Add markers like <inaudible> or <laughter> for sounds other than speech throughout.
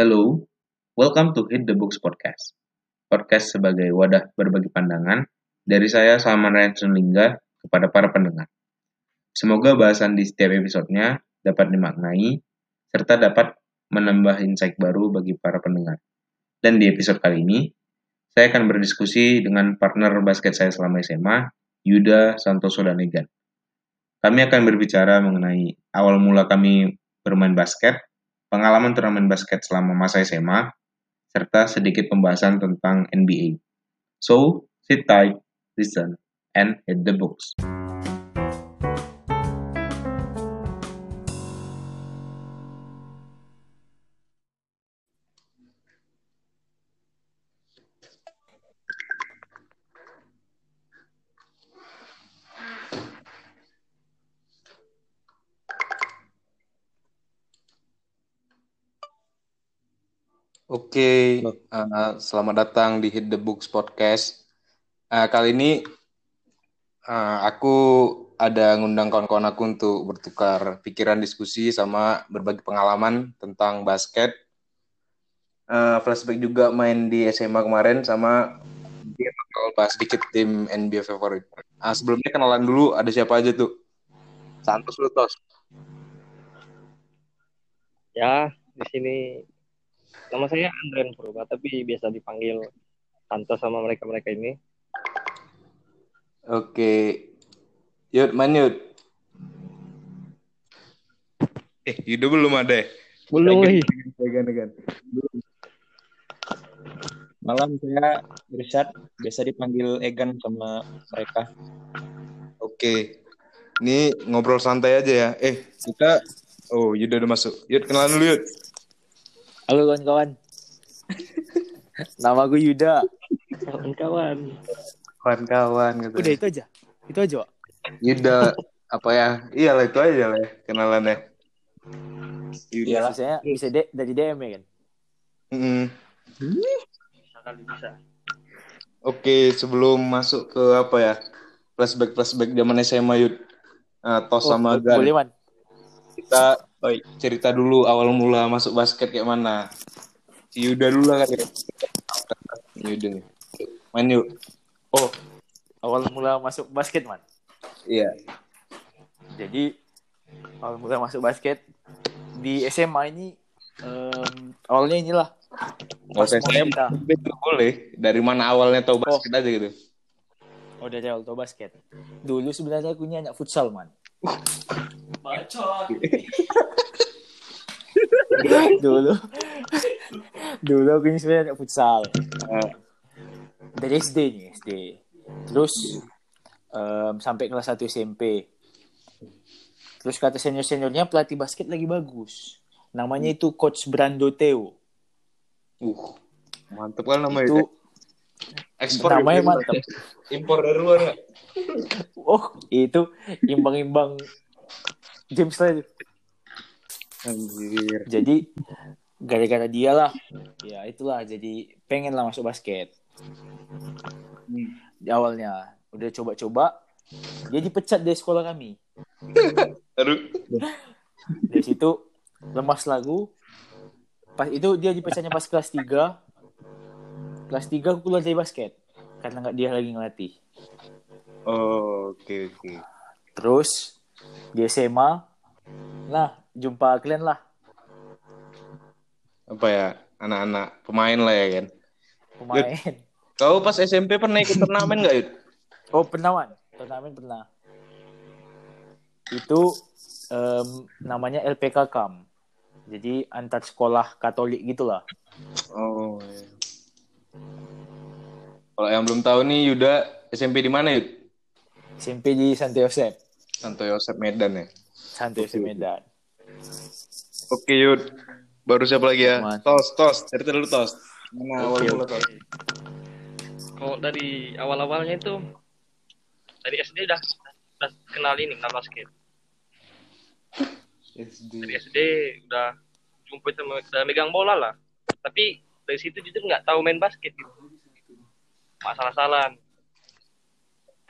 Hello, welcome to Hit the Books Podcast. Podcast sebagai wadah berbagi pandangan dari saya Salman Rensun Lingga kepada para pendengar. Semoga bahasan di setiap episodenya dapat dimaknai serta dapat menambah insight baru bagi para pendengar. Dan di episode kali ini, saya akan berdiskusi dengan partner basket saya selama SMA, Yuda Santoso dan Egan. Kami akan berbicara mengenai awal mula kami bermain basket, pengalaman turnamen basket selama masa SMA, serta sedikit pembahasan tentang NBA. So, sit tight, listen, and hit the books. Oke, uh, selamat datang di Hit the Books Podcast. Uh, kali ini uh, aku ada ngundang kawan-kawan aku untuk bertukar pikiran diskusi sama berbagi pengalaman tentang basket. Uh, flashback juga main di SMA kemarin sama dia bakal bahas sedikit tim NBA favorit. Uh, sebelumnya kenalan dulu ada siapa aja tuh? Santos Lutos. Ya, di sini Nama saya Andren Purba, tapi biasa dipanggil Santo sama mereka-mereka ini. Oke. Yud, man Yud. Eh, Yudo belum ada ya? Belum, lagi. Malam saya Richard, biasa dipanggil Egan sama mereka. Oke. Ini ngobrol santai aja ya. Eh, kita Oh, Yudo udah masuk. Yud, kenalan dulu, Yud. Halo kawan-kawan. Nama gue Yuda. Kawan-kawan. Kawan-kawan gitu. Udah itu aja. Itu aja, Wak. Yuda apa ya? Iya lah itu aja lah ya, kenalannya. Iya lah. Bisa, bisa de dari DM ya kan? Mm. Bisa kali bisa. Oke, sebelum masuk ke apa ya? Flashback flashback zaman SMA Yud. Nah, tos Oh, sama Gan. boleh, Man. Kita oh, cerita dulu awal mula masuk basket kayak mana. Si Yuda dulu lah kan. Yuda. Main yuk. Oh, awal mula masuk basket, Man. Iya. Jadi, awal mula masuk basket di SMA ini em, awalnya inilah. Pas kita. boleh. Dari mana awalnya tahu basket aja gitu. Oh, dari awal tau basket. Dulu sebenarnya aku ini anak futsal, Man. Bacot. dulu. Dulu aku ini sebenarnya anak futsal. Eh, dari SD nih SD terus em, sampai kelas 1 SMP terus kata senior seniornya pelatih basket lagi bagus. Namanya itu coach Brando Theo. Uh, mantep kan nama itu itu. Ekspor namanya gitu. mantap Impor dari luar? Oh itu imbang-imbang James lah itu. Anjir. jadi gara-gara dia lah. Ya itulah. Jadi pengen lah masuk basket. Di awalnya udah coba-coba dia dipecat dari sekolah kami. Aduh. dari situ lemas lagu. Pas itu dia dipecatnya pas kelas 3 kelas 3 aku keluar dari basket. Karena nggak dia lagi ngelatih Oh, oke oke. terus di SMA nah jumpa kalian lah Apa ya? Anak-anak pemain lah ya kan. pemain Kau pas SMP pernah ikut turnamen nggak Yud? <laughs> oh pernah Wan. turnamen pernah itu em, namanya LPK Kam jadi antar sekolah Katolik gitulah Oh. iya. Kalau yang belum tahu nih Yuda SMP di mana Yud? SMP di Santo Yosep Santo Yosep Medan ya. Santo Yosep Medan Oke Yud. Baru siapa lagi ya? Mas. Tos, tos. Cerita dulu tos. Mana awal mula tos? Kalau dari awal-awalnya itu dari SD udah, udah kenal ini, kenal basket. Dari SD udah jumpa sama udah megang bola lah. Tapi dari situ jujur nggak tahu main basket gitu. Masalah-salahan.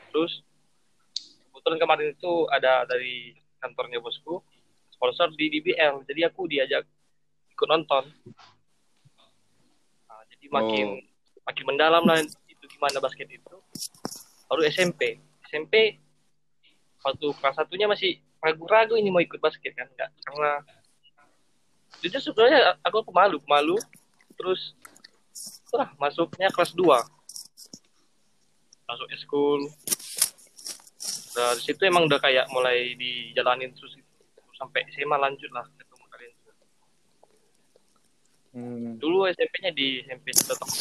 Terus kebetulan kemarin itu ada dari kantornya bosku sponsor di DBL. Jadi aku diajak ikut nonton. makin makin mendalam lah itu gimana basket itu. Baru SMP SMP waktu kelas satunya masih ragu-ragu ini mau ikut basket kan enggak karena jujur sebenarnya aku pemalu pemalu. Terus lah masuknya kelas 2 masuk school dari situ emang udah kayak mulai dijalanin terus gitu. sampai SMA lanjut lah ketemu kalian Hmm. dulu SMP-nya di SMP Santo Thomas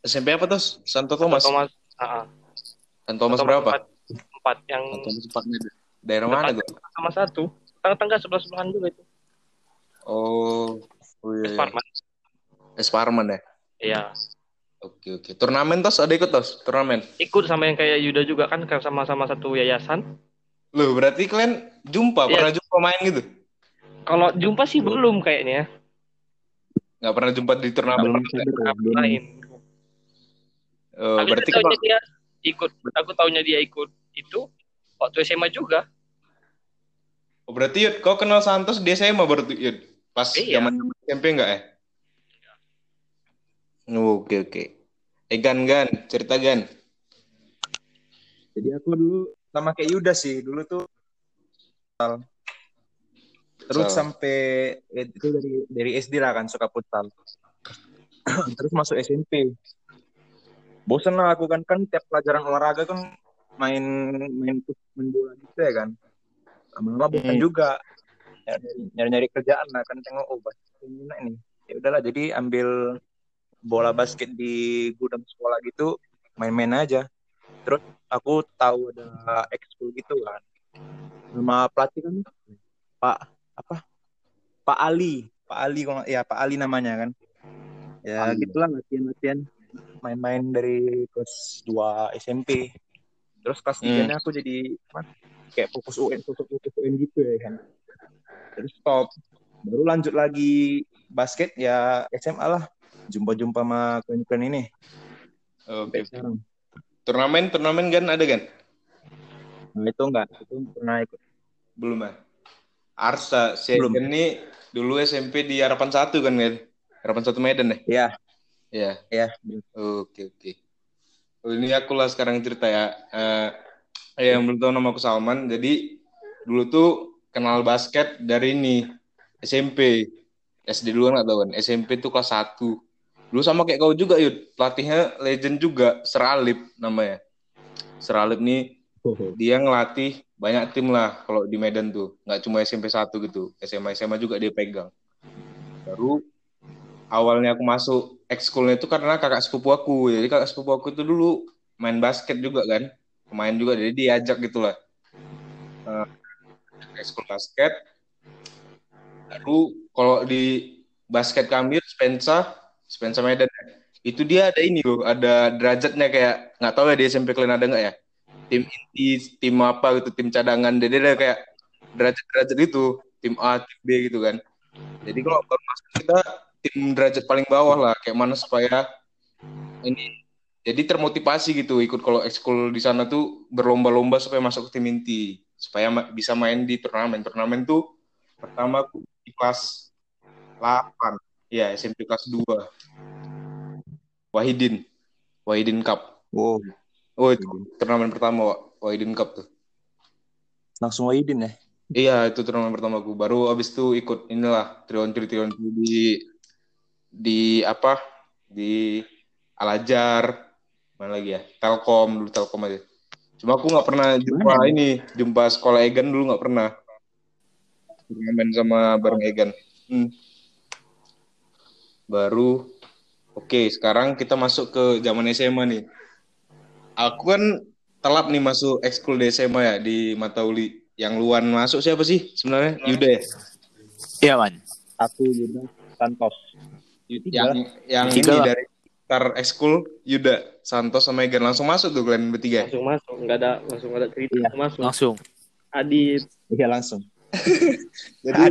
SMP apa tuh? Santo Thomas. Thomas ah, ah. Santo Thomas Santo berapa? empat, empat yang Santo Thomas empat Medan. Daerah mana tuh? sama satu tengah-tengah sebelah sebelahan juga itu Oh, oh iya. iya. Sparman Esparman ya. iya Oke oke. Turnamen tos ada ikut tos? Turnamen. ikut sama yang kayak Yuda juga kan sama-sama satu yayasan Loh, berarti kalian jumpa, Iya. pernah jumpa main gitu? kalau jumpa sih belum kayaknya Nggak pernah jumpa di turnamen. Belum ya, belum. lain Oh, Tapi berarti aku kalau taunya dia ikut aku taunya dia ikut itu waktu SMA juga oh, berarti Yud, kau kenal Santos di SMA berarti Yud? Pas Iya. zaman SMP enggak ya? Oh, Oke oke. Eh Gan Gan, cerita Gan. Jadi aku dulu sama kayak Yuda sih, dulu tuh terus Futsal. sampai itu dari dari SD lah kan suka futsal. <clears throat> terus masuk SMP. Bosen lah aku kan kan tiap pelajaran olahraga kan main main main bola gitu ya kan. Lama-lama bosan Hmm. juga. Nyari-nyari kerjaan lah kan tengok oh ini enak nih. Ya udahlah jadi ambil bola basket di gudang sekolah gitu main-main aja. Terus aku tahu ada ekskul gitu kan. Nama pelatih kan Pak apa? Pak Ali. Pak Ali ya Pak Ali namanya kan. Ya Ali. gitulah latihan-latihan main-main dari kelas 2 SMP. Terus kelas Hmm. 3 aku jadi apa, kayak fokus UN, fokus fokus UN gitu ya kan. Terus stop. Baru lanjut lagi basket ya SMA lah. Jumpa-jumpa sama klien-klien ini. Oke. Sekarang. Turnamen turnamen Gan ada Gan? Nah itu enggak, itu pernah ikut. Belum ya? Arsa, si Belum. Ini dulu SMP di Harapan Satu kan Gan? Harapan Satu Medan ya? Iya, Iya. iya. Oke oke. Oh, ini aku lah sekarang cerita ya. Eh, yang belum tahu nama aku Salman. Jadi dulu tuh kenal basket dari ini SMP. SD dulu nggak tahu kan. SMP tuh kelas 1. Dulu sama kayak kau juga Yud. Pelatihnya legend juga. Seralip namanya. Seralip nih dia ngelatih banyak tim lah kalau di Medan tuh. Nggak cuma SMP 1 gitu. SMA SMA juga dia pegang. Baru awalnya aku masuk ekskulnya itu karena kakak sepupu aku. Jadi kakak sepupu aku itu dulu main basket juga kan. Pemain juga, jadi diajak gitu lah. Eh, ekskul basket. Lalu kalau di basket kami, Spensa, Spensa Medan, itu dia ada ini loh, ada derajatnya kayak, nggak tahu ya di SMP kalian ada nggak ya? Tim inti, tim apa gitu, tim cadangan. Jadi ada kayak derajat-derajat itu, tim A, tim B gitu kan. Jadi kalau baru masuk kita tim derajat paling bawah lah. Kayak mana supaya ini jadi termotivasi gitu ikut kalau ekskul di sana tuh berlomba-lomba supaya masuk ke tim inti. Supaya ma- bisa main di turnamen. Turnamen tuh pertama di kelas 8 ya SMP kelas 2 Wahidin Wahidin Cup Wow, oh itu turnamen pertama Wak. Wahidin Cup tuh langsung Wahidin ya. Iya, itu turnamen pertama gue. Baru abis itu ikut inilah Trion Tri Trion Tri di di apa? Di Alajar. Mana lagi ya? Telkom dulu Telkom aja. Cuma aku nggak pernah jumpa Mana? ini, jumpa sekolah Egan dulu nggak pernah. Turnamen sama bareng Egan. Hmm. Baru Oke, sekarang kita masuk ke zaman SMA nih. Aku kan telat nih masuk ekskul di SMA ya di Matauli. Yang luan masuk siapa sih sebenarnya? Yuda ya? Iya man. Aku Yuda Santos. Yang yang Tiga ini dari tar ekskul Yuda, Santos sama Egan langsung masuk tuh kalian bertiga. langsung masuk nggak ada langsung ada cerita Iya. masuk Langsung. Adit Iya langsung. <laughs> Jadi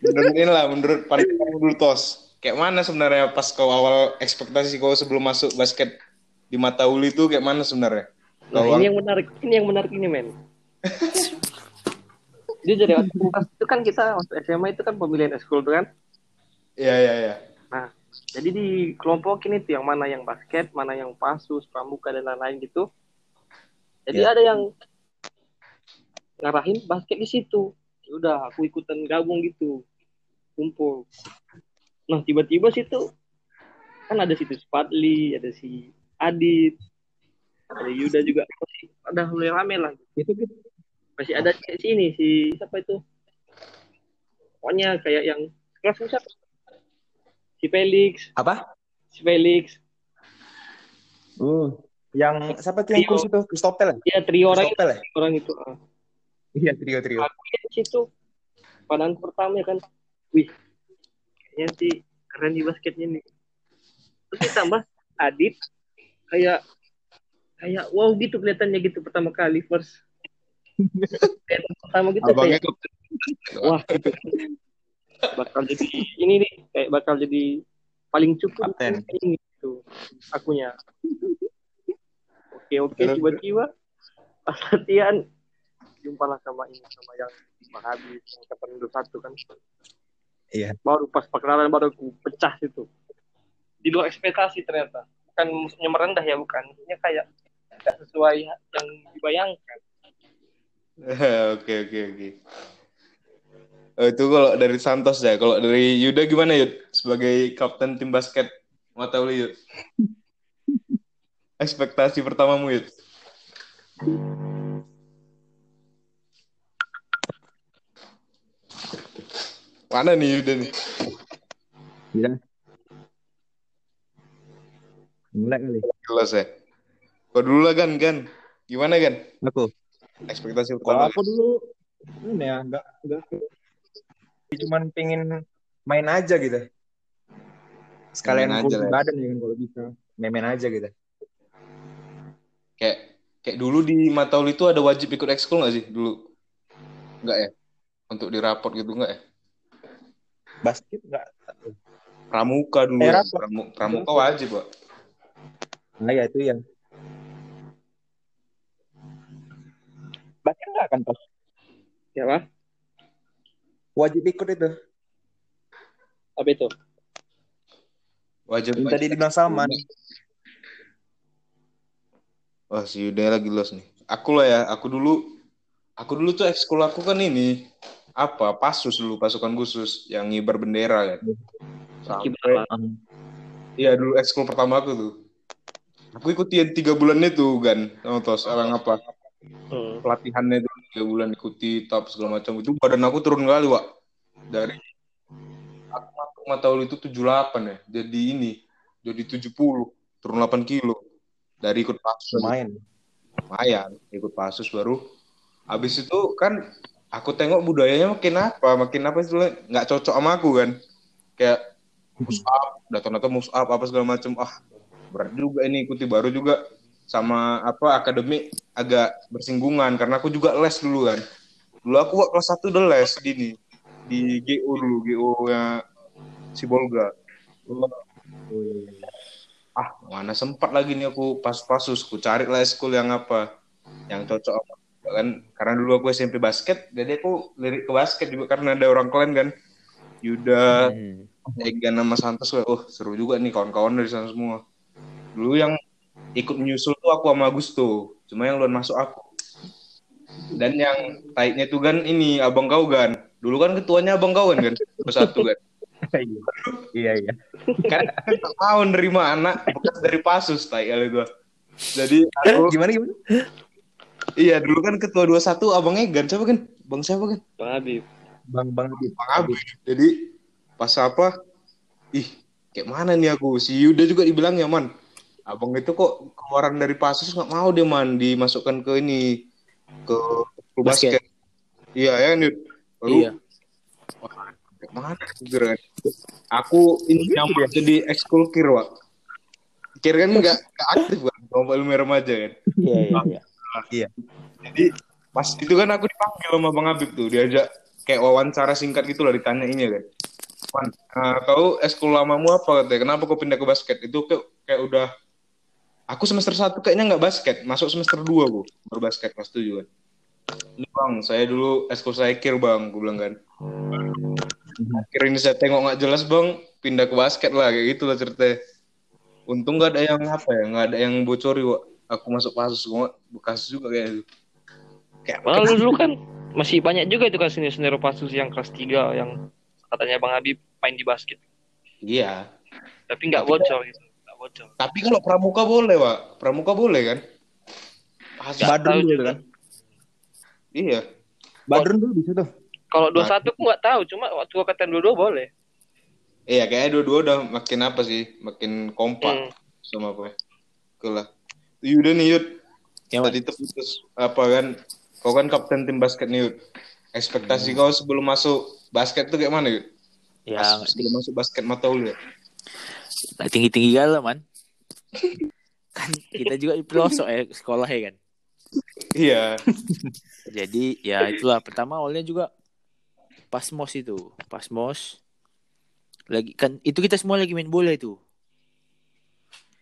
menurut ini lah, menurut pandangan dulu tos. Kayak mana sebenarnya pas kau awal ekspektasi kau sebelum masuk basket di Matauli itu kayak mana sebenarnya? nah ini yang menarik ini yang menarik ini men. <laughs> Dia jadi pas itu kan kita waktu SMA itu kan pemilihan ekskul tuh kan? Iya iya iya. jadi di kelompokin itu yang mana yang basket mana yang pasus pramuka dan lain-lain gitu. Jadi Ya. ada yang ngarahin basket di situ. Ya udah aku ikutan gabung gitu. Kumpul nah tiba-tiba situ kan ada situ Spadli ada si Adit ada Yuda juga masih ada mulai rame lah Itu gitu. masih ada si sini si siapa itu pokoknya kayak yang kelas siapa si Felix Apa? si Felix Oh. Yang siapa tuh yang Trio. kurus itu? Kristopel ya? ya trio orang Kristopel ya? orang itu ah. Iya, trio-trio. aku lihat di situ pandangan pertama kan wih kayaknya sih keren di basketnya nih terus ditambah Adit kayak kayak wow gitu kelihatannya gitu pertama kali first. Kayak pertama gitu Abangnya kayak wah gitu. Bakal jadi ini nih kayak bakal jadi paling cukup ini gitu akunya. Oke oke tiba-tiba pas latihan jumpalah sama ini sama yang yang kapten satu kan Iya. baru pas perkenalan baru aku pecah situ di luar ekspektasi ternyata bukan maksudnya merendah ya bukan maksudnya kayak tidak sesuai yang dibayangkan <laughs> Oke oke oke. Oh, itu kalau dari Santos ya. Kalau dari Yuda gimana Yud? Sebagai kapten tim basket Matauli Yud. <laughs> Ekspektasi pertamamu Yud. Mana nih Yuda nih? Iya. Mulai kali. Jelas ya. Kau dulu lah kan kan. Gimana kan? Aku. Ekspektasi Kalau pertama. aku dulu ini ya enggak enggak cuman pengen main aja gitu. Sekalian Main aja lah ya. badan ya kan kalau bisa. Main-main aja gitu. Kayak kayak dulu di Matauli itu ada wajib ikut ekskul nggak sih dulu? Enggak ya? Untuk di raport gitu enggak ya? Basket enggak. Pramuka dulu. Eh, ya. raport. Pramu- pramuka wajib, Pak. Nah ya itu yang basket enggak kan pas ya pak wajib ikut itu. apa itu Wajib. Yang tadi dibilang Salman. Wah, si Yuda lagi los nih. Aku lah ya, aku dulu aku dulu tuh ekskul aku kan ini apa? Pasus dulu, pasukan khusus yang ngibar bendera kan. Sampai. Iya dulu ekskul pertama aku tuh. Aku ikutin tiga bulan itu kan, tos orang apa? Hmm. pelatihannya itu tiga bulan ikuti top segala macam itu badan aku turun kali Wak dari aku masuk Mataul itu 78 ya jadi ini jadi 70 turun 8 kilo dari ikut pasus Lumayan. lumayan ikut pasus baru habis itu kan aku tengok budayanya makin apa makin apa sih nggak cocok sama aku kan? Kayak push up datang-datang up apa segala macam ah berat juga ini ikuti baru juga sama apa akademik agak bersinggungan karena aku juga les dulu kan. Dulu aku Wak, kelas satu udah les di ini di GO dulu GO nya si Bolga. Ah mana sempat lagi nih aku pas pasus aku cari lah school yang apa yang cocok apa kan karena dulu aku SMP basket jadi aku lirik ke basket juga karena ada orang kalian kan Yuda Hmm. Egan sama Santos oh seru juga nih kawan-kawan dari sana semua. Dulu yang ikut menyusul tuh aku sama Gusto, cuma yang luar masuk aku. Dan yang taiknya tuh kan ini abang kau kan, dulu kan ketuanya abang kau kan kan, bersatu kan. Iya iya. Tak mau nerima anak bekas dari Pasus taik kali gua. Jadi aku, Gimana gimana? Iya dulu kan ketua 21 abang Egan siapa kan? Bang siapa kan? bang Habib Bang Bang Habib. Bang Abi. Jadi pas apa? Ih, kayak mana nih aku? Si Yuda juga dibilang ya, Man. Abang itu kok keluaran dari Pasus nggak mau deh, Man, dimasukkan ke ini ke klub Basket. basket. Iya, ya, Yud. Baru, Iya. wah, kayak mana kan. Aku ini nyaman jadi ekskul kir, Wak. Kir kan nggak nggak aktif kan, sama ilmu remaja kan. Iya, iya, iya. Jadi pas itu kan aku dipanggil sama Bang Habib tuh, diajak kayak wawancara singkat gitu lah ditanya ini kan. Wan, eh, kau ekskul lamamu apa katanya? Kenapa kau pindah ke basket? Itu kayak, kayak udah aku semester satu kayaknya nggak basket, masuk semester dua bu baru basket kelas tujuh kan. Ini bang, saya dulu ekskul saya kir bang, gue bilang kan. Kir ini saya tengok nggak jelas bang, pindah ke basket lah kayak gitu lah ceritanya untung nggak ada yang apa ya nggak ada yang bocori Wak. Aku masuk pasus gua bekas juga kayak itu kayak Malah lu dulu kan masih banyak juga itu kan senior-senior pasus yang kelas 3 yang katanya Bang Habib main di basket. iya Tapi nggak Tapi bocor gitu. Nggak bocor. tapi kalau pramuka boleh pak pramuka boleh kan Nggak Badrun dulu kan. iya Badrun dulu bisa tuh. Kalau 21 aku nggak tahu, cuma waktu gua kata 22 boleh. iya kayaknya dua-dua udah makin apa sih makin kompak Hmm. sama apa ya Oke lah Yuda nih Yud. Ya, tadi terputus apa kan kau kan kapten tim basket nih Yud. Ekspektasi kau sebelum masuk basket tuh kayak mana Yud? Ya Pas sebelum masuk basket mata ulu ya nggak tinggi tinggi lah man. Kan kita juga di pelosok ya sekolah ya kan? Iya. Jadi ya itulah. Pertama awalnya juga pas mos itu pas mos. Lagi kan itu kita semua lagi main bola itu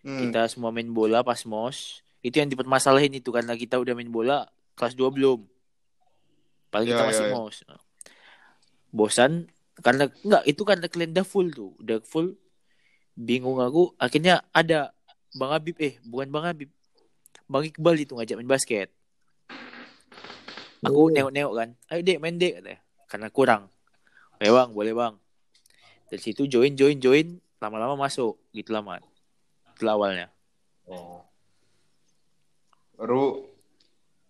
Hmm. kita semua main bola pas mos. Itu yang dipermasalahin itu karena kita udah main bola kelas 2 belum. Paling kita Ya, masih ya, ya. mos. Bosan karena enggak itu karena kalian udah full tuh. Udah full. Bingung aku. Akhirnya ada bang Habib eh bukan bang Habib. Bang Iqbal itu ngajak main basket. Aku Oh. nengok-nengok kan. Ayo dek main dek katanya. Karena kurang. Oke bang boleh bang. Dari situ join join join. Lama-lama masuk. Gitu lama itulah awalnya Oh. Baru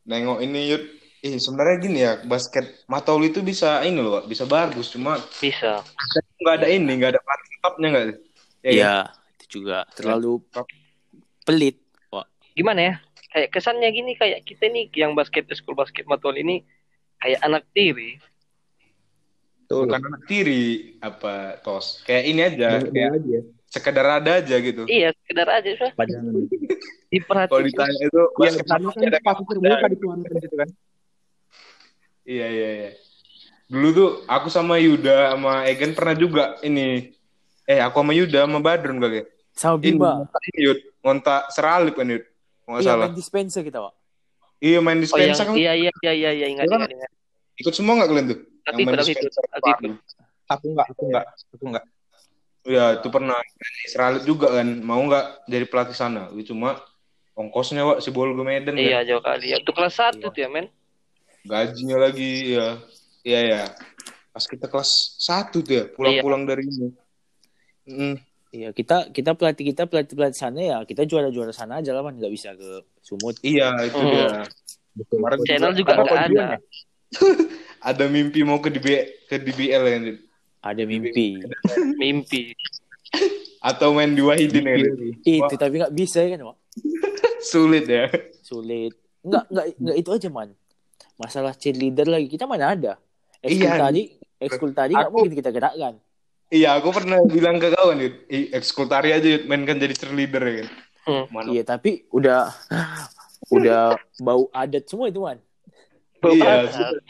nengok ini Yud. Ih, sebenarnya gini ya, basket Matauli itu bisa ini loh, bisa bagus, cuma Bisa. nggak ada ini, nggak ada pelatih tetapnya nggak sih? Ya? Iya, itu juga terlalu pelit. Wah, Gimana ya? Kayak kesannya gini kayak kita nih yang basket school basket matol ini kayak anak tiri. Tuh. Bukan anak tiri apa tos. Kayak ini aja, Banyak kayak aja. Sekedar ada aja gitu. Iya, sekedar aja sudah Pajangan. <laughs> Kalau diperhatikan. ditanya itu Iya, basket karena Matauli ada kan pasti terbuka dikeluarkan gitu kan. Iya iya iya. Dulu tuh aku sama Yuda sama Egan pernah juga ini. Eh aku sama Yuda sama Badrun kali ya. sama ini Yud, ngontak seralip kan Yud. Kalau nggak Iya, salah. main dispenser kita, Wak. Iya main Oh yang dispenser kan. iya iya iya iya iya ingat Iya kan? ingat ingat. Ikut semua nggak kalian tuh? Yang main dispenser. Aku enggak, aku enggak, aku enggak. Iya itu pernah. Seralip juga kan. Mau nggak jadi pelatih sana? Itu cuma ongkosnya Wak si Bolgo Medan kan. Iya jauh kali. Ya, Untuk kelas satu tuh ya men. Gajinya lagi ya. Iya ya. Pas kita kelas satu tuh ya. Pulang-pulang dari ini. Mm. Iya, kita kita pelatih kita pelatih pelatih sana ya, kita juara-juara sana aja lah, man. Nggak bisa ke Sumut. Iya itu Hmm. dia. Kemarin Channel juga Ada nggak <laughs> ada. ada mimpi mau ke DB ke DBL ya? Ada mimpi. Mimpi. <laughs> atau main di Wahidin ya Dit? Itu tapi nggak bisa ya kan, Wak. <laughs> sulit ya Sulit. Nggak, nggak, nggak itu aja, man. Masalah cheerleader lagi, kita mana ada? Ekskul Iya. tadi, ekskul tadi nggak mungkin kita gerakkan. iya aku pernah bilang ke kawan Dit, "Ih, ekskul tari aja Dit, main kan jadi cheerleader ya kan Hmm. Iya, tapi udah udah bau adat semua itu, man. iya Bapak,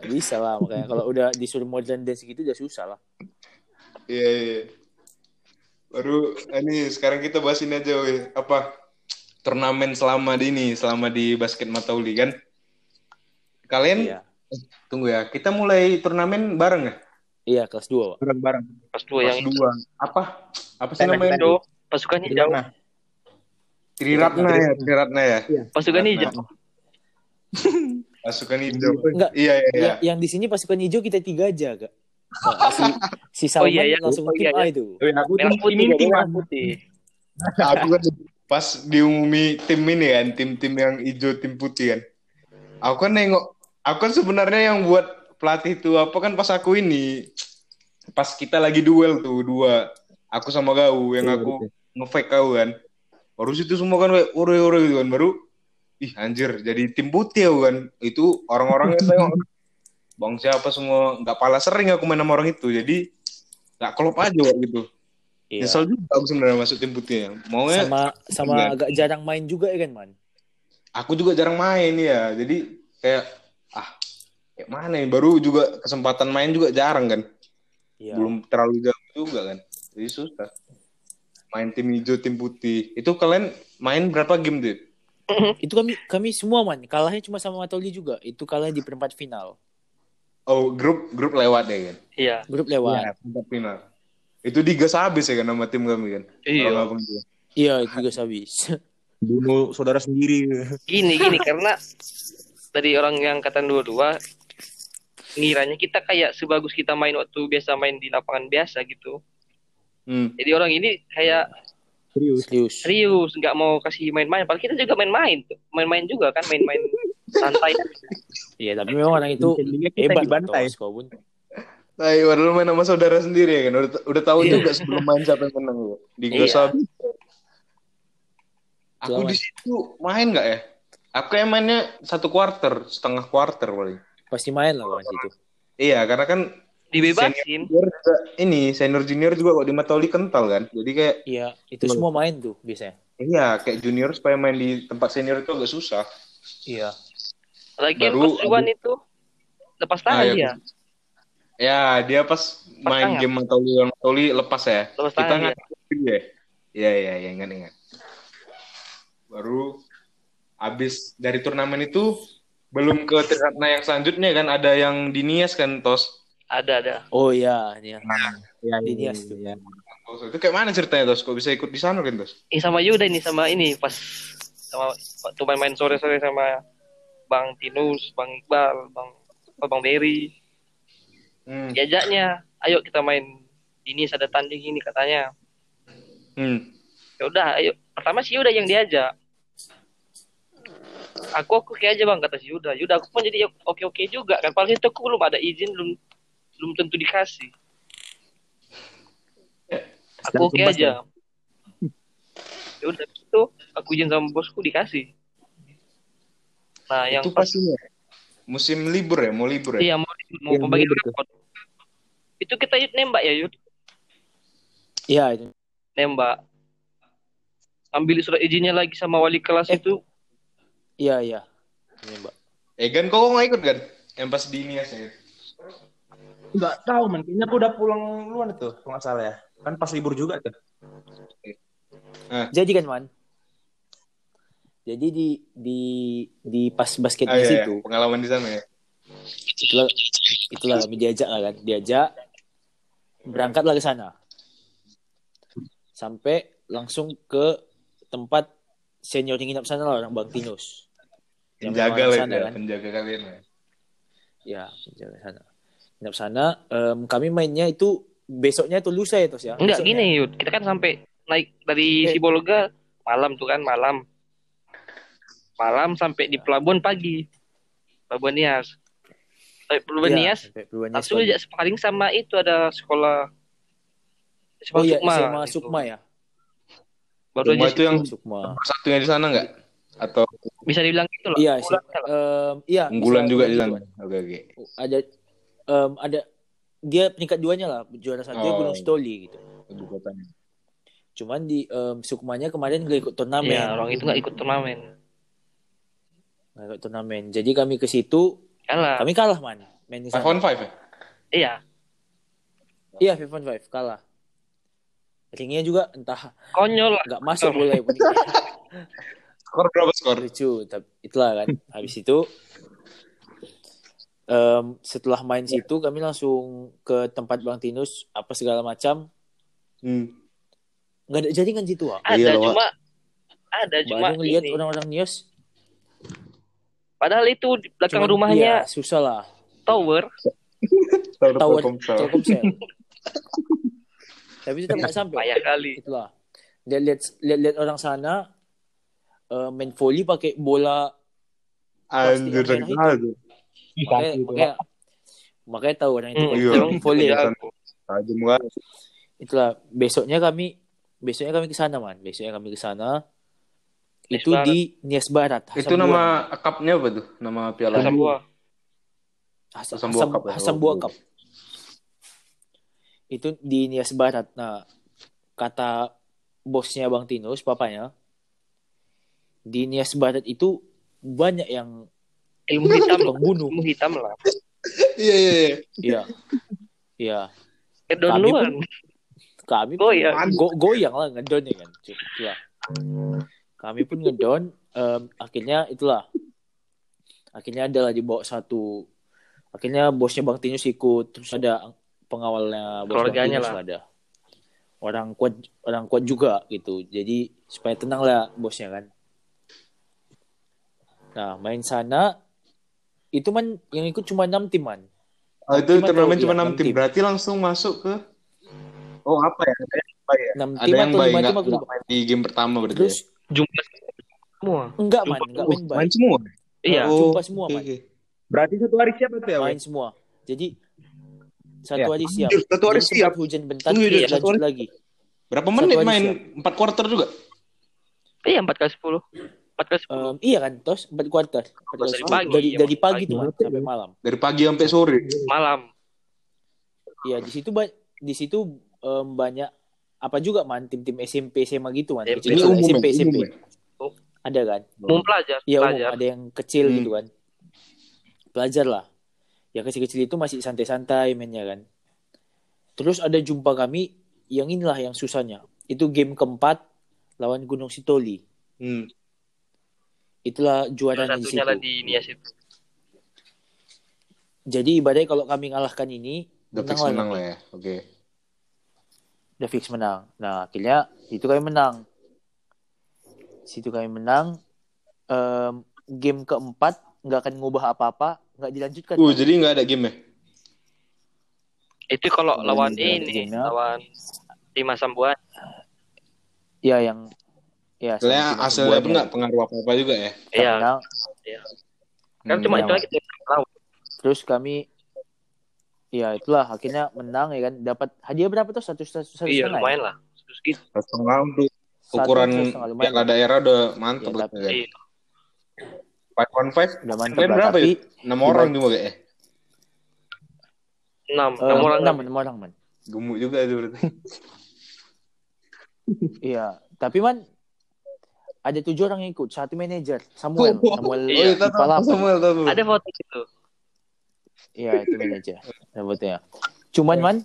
Nggak bisa lah, makanya kalau udah disuruh modern dance gitu udah susah lah. iya iya baru ini sekarang kita bahas ini aja weh. apa turnamen selama di ini selama di basket Matauli kan kalian Iya. tunggu ya kita mulai turnamen bareng ya Iya, kelas 2, Wak. Bareng-bareng. Kelas dua yang kelas dua apa apa sih namanya itu pasukan hijau. Nah, Triratna ya Triratna ya Pasukan Nah, hijau. <laughs> pasukan hijau Enggak, iya iya iya Yang, yang di sini pasukan hijau kita tiga aja, Kak. Nah, si, si Oh, Salman iya, iya. langsung Oh, tim iya, A iya. itu. aku Merah tim putih, ini tim Mas. putih. <laughs> aku kan pas diumumi tim ini kan tim-tim yang hijau tim putih kan aku kan nengok aku kan sebenarnya yang buat pelatih itu apa kan pas aku ini pas kita lagi duel tuh dua aku sama kau yang Iya, aku ngefake kau kan baru situ semua kan we, ore ore gitu kan baru ih anjir jadi tim putih aku kan itu orang-orangnya saya bang siapa semua nggak pala sering aku main sama orang itu jadi nggak klop aja Wak, gitu Iya. Nyesel juga aku sebenarnya masuk tim putih ya. Maunya Sama sama Iya. agak jarang main juga ya kan, Man? aku juga jarang main ya. Jadi kayak ah kayak mana ya baru juga kesempatan main juga jarang kan. Iya. Belum terlalu jauh juga kan. Jadi susah. Main tim hijau, tim putih. Itu kalian main berapa game, Dit? <laughs> Itu kami kami semua, Man. Kalahnya cuma sama Matoli juga. Itu kalah di perempat final. Oh, grup grup lewat ya kan. Iya. Grup lewat. perempat final. Itu digas habis ya kan sama tim kami kan. Iya. Iya, itu juga habis. <laughs> Bunuh saudara sendiri. Gini gini karena dari orang yang angkatan dua-dua ngiranya kita kayak sebagus kita main waktu biasa main di lapangan biasa gitu. Hmm. Jadi orang ini kayak Serius. Serius. serius nggak mau kasih main-main. Padahal kita juga main-main tuh, main-main juga kan, main-main santai. Iya, tapi memang orang itu hebat dibantai. Tos, kau pun. Nah, iya, padahal main sama saudara sendiri ya kan. Udah, udah tahu Iya. juga sebelum main siapa yang menang. ya. Digas Iya. Aku di situ main nggak ya? Aku kayak mainnya satu quarter, setengah quarter paling. Pasti main lah kawan situ. Iya, karena kan Dibebasin. senior juga, ini senior junior juga kok di Matoli kental kan. Jadi kayak Iya, itu Betul. semua main tuh biasanya. iya kayak junior supaya main di tempat senior itu agak susah. Iya. Lagi Baru pas Juan itu lepas tangan Ah, iya, dia. Ya, dia pas main tangan. game Matoli lawan Matoli lepas ya. Lepas Kita tangan nggak dia. Iya, iya, iya, ingat ingat. Baru habis dari turnamen itu belum ke Trisatna yang selanjutnya kan ada yang di Nias kan Tos. Ada ada. Oh iya, iya. Ya, Di iya, Nias tuh. iya. Tos, itu kayak mana ceritanya Tos? Kok bisa ikut di sana kan Tos? Ini sama Yuda ini sama ini pas sama waktu main-main sore-sore sama Bang Tinus, Bang Iqbal, Bang Bang Berry. Hmm. Diajaknya, ayo kita main ini ada tanding ini katanya. Hmm. Ya udah, ayo. Pertama sih Yuda yang diajak. Aku aku kayak aja bang kata si Yuda. Yuda aku pun jadi oke oke juga kan. Padahal itu aku belum ada izin belum belum tentu dikasih. Aku oke Kebas, aja. Ya udah itu aku izin sama bosku dikasih. Nah yang itu pas pastinya musim libur ya, mau libur ya? iya mau mau Yang pembagian libur rapot. Itu kita yud nembak ya Yud. Iya, itu. Nembak. Ambil surat izinnya lagi sama wali kelas Eh. itu. Iya, iya. Ini, Mbak. Eh Gan, kok nggak ikut kan? Yang pas di Nias ya? Enggak tahu man, kayaknya aku udah pulang duluan itu, kalau nggak salah ya. Kan pas libur juga tuh. Jadi kan, Man. Jadi di di di pas Ah, basketnya iya, iya. situ, pengalaman di sana ya. itulah itulah kami diajak lah kan, diajak berangkatlah ke sana. Sampai langsung ke tempat senior yang nginap sana lah orang Bang Tinus. Penjaga memang lah sana, itu ya, kan. penjaga kalian ya. Ya, penjaga sana. Nginap sana, em, kami mainnya itu besoknya itu lusa ya, Tos ya. Enggak Besoknya. gini Yud, kita kan sampai naik dari Eh. Sibolga malam tuh kan malam. Malam sampai di pelabuhan pagi. Pelabuhan Nias. Sampai pelabuhan Iya, Nias, sampai Pelabuhan Nias langsung aja paling sama itu ada sekolah sekolah Oh iya, Sukma. SMA gitu. Sukma ya. Baru Sukma aja itu yang Sukma. satunya di sana nggak? Atau bisa dibilang gitu lah. Iya, sih. Em, iya, unggulan juga di gitu, sana? Oke oke. Ada em, ada dia peringkat duanya lah, juara satu Oh. Gunung Stoli gitu. Ibu kotanya. Cuman di em, Sukmanya kemarin gak ikut turnamen. Iya, orang itu nggak ikut turnamen. Nggak ikut turnamen. Jadi kami ke situ, Kalah. kami kalah man. Main Five on five ya? Iya. Iya, 5 on 5 kalah. Ringnya juga entah Konyol lah. nggak masuk bola yang <laughs> penting Skor berapa skor? lucu tapi itulah kan habis itu em, setelah main situ kami langsung ke tempat Bang Tinus apa segala macam Hmm. nggak ada jaringan situ Ada Iya, Wak. cuma ada cuma baru ngeliat ini. orang-orang Nios Padahal itu di belakang cuman, rumahnya iya, susah lah tower. Tower Telkomsel. Telkomsel <laughs> tapi tetap nggak sampai Payah kali. itulah lihat-lihat lihat-lihat orang sana eh, main volley pakai bola Anjir, makanya makanya makanya tahu orang itu Hmm, iya. volley jago. Tajam banget. itulah besoknya kami besoknya kami ke sana man besoknya kami ke sana itu Barat. di Nias Barat Itu Hasan nama cupnya apa tuh? Nama piala? Hasan, Buah Cup ya? Hasan Buah iya. Cup. itu di Nias Barat nah kata bosnya Bang Tinus papanya di Nias Barat itu banyak yang Ilmu hitam lah. pembunuh Ilmu hitam lah. Iya iya iya. iya iya Kedon Kami luan. kami Oh iya. go goyang lah ngedon ya kan itulah kami pun ngedon em, akhirnya itulah akhirnya adalah dibawa satu akhirnya bosnya bang Tinus ikut terus ada pengawalnya bos Keluarganya bang Tinus lah. ada orang kuat orang kuat juga gitu jadi supaya tenang lah bosnya kan nah main sana itu man yang ikut cuma enam tim man Oh, itu turnamen cuma 6 enam tim. tim. Berarti langsung masuk ke Oh apa ya? Ya? enam ada tim yang atau baik lima nggak tim aku lupa nggak main di game pertama berarti. terus ya? Jumlah semua. enggak man enggak main baik main semua. Iya. Oh. jumpa semua, oke, Man. oke. Berarti satu hari siapa tuh ya? main semua jadi satu Ya. hari siap satu hari Jadi siap. hujan bentar Dek, satu lanjut hari- lagi Berapa menit main? siap. 4 quarter juga? Iya, 4 kali 10. 4 kali 10. Em, iya kan tos empat kuarter Empat Dari pagi, dari ya, dari pagi pagi. tuh sampai malam Dari pagi sampai sore. Malam. Iya di situ ba- di situ em, banyak apa juga man tim-tim SMP SMA gitu man SMP. Ini umum SMP? SMP Umum ya? ada kan Umum pelajar. Iya umum pelajar. ada yang kecil Hmm. gitu kan pelajar lah yang kecil-kecil itu masih santai-santai mainnya kan terus ada jumpa kami yang inilah yang susahnya itu game keempat lawan Gunung Sitoli Hmm. Itulah juaranya di situ lah di Nias itu. jadi ibaratnya kalau kami ngalahkan ini Udah fix menang menang lah ya. Oke. udah fix menang nah akhirnya itu kami menang situ kami menang Em, game keempat nggak akan ngubah apa-apa nggak dilanjutkan Uh, Bang. jadi nggak ada game ya? Itu kalau lawan ini, lawan Lima Sambuan. ya yang ya Soalnya hasilnya pun ya. nggak pengaruh apa-apa juga ya. Iya. menang. Kan Hmm. cuma iya, itu lagi dia tahu. terus kami ya itulah akhirnya menang ya kan dapat hadiah berapa tuh satu satu satu Iya, setengah ya? lumayan lah. Terus gitu. Setengah untuk Satu, Ukuran satu piala lah. daerah udah mantep Ya, lah. tapi- Ya, Iya. Five on five. udah mantap Main lah berapa tapi ya? 6 orang cuma kayaknya. Enam, eh, enam orang. enam enam orang man Gemuk juga itu berarti. iya tapi man ada tujuh orang yang ikut satu manajer Samuel Samuel Iya. Oh, tahu, tahu, Ipalapa. Samuel tahu. Ada foto itu. Iya itu manajer sebutnya. <laughs> Cuman man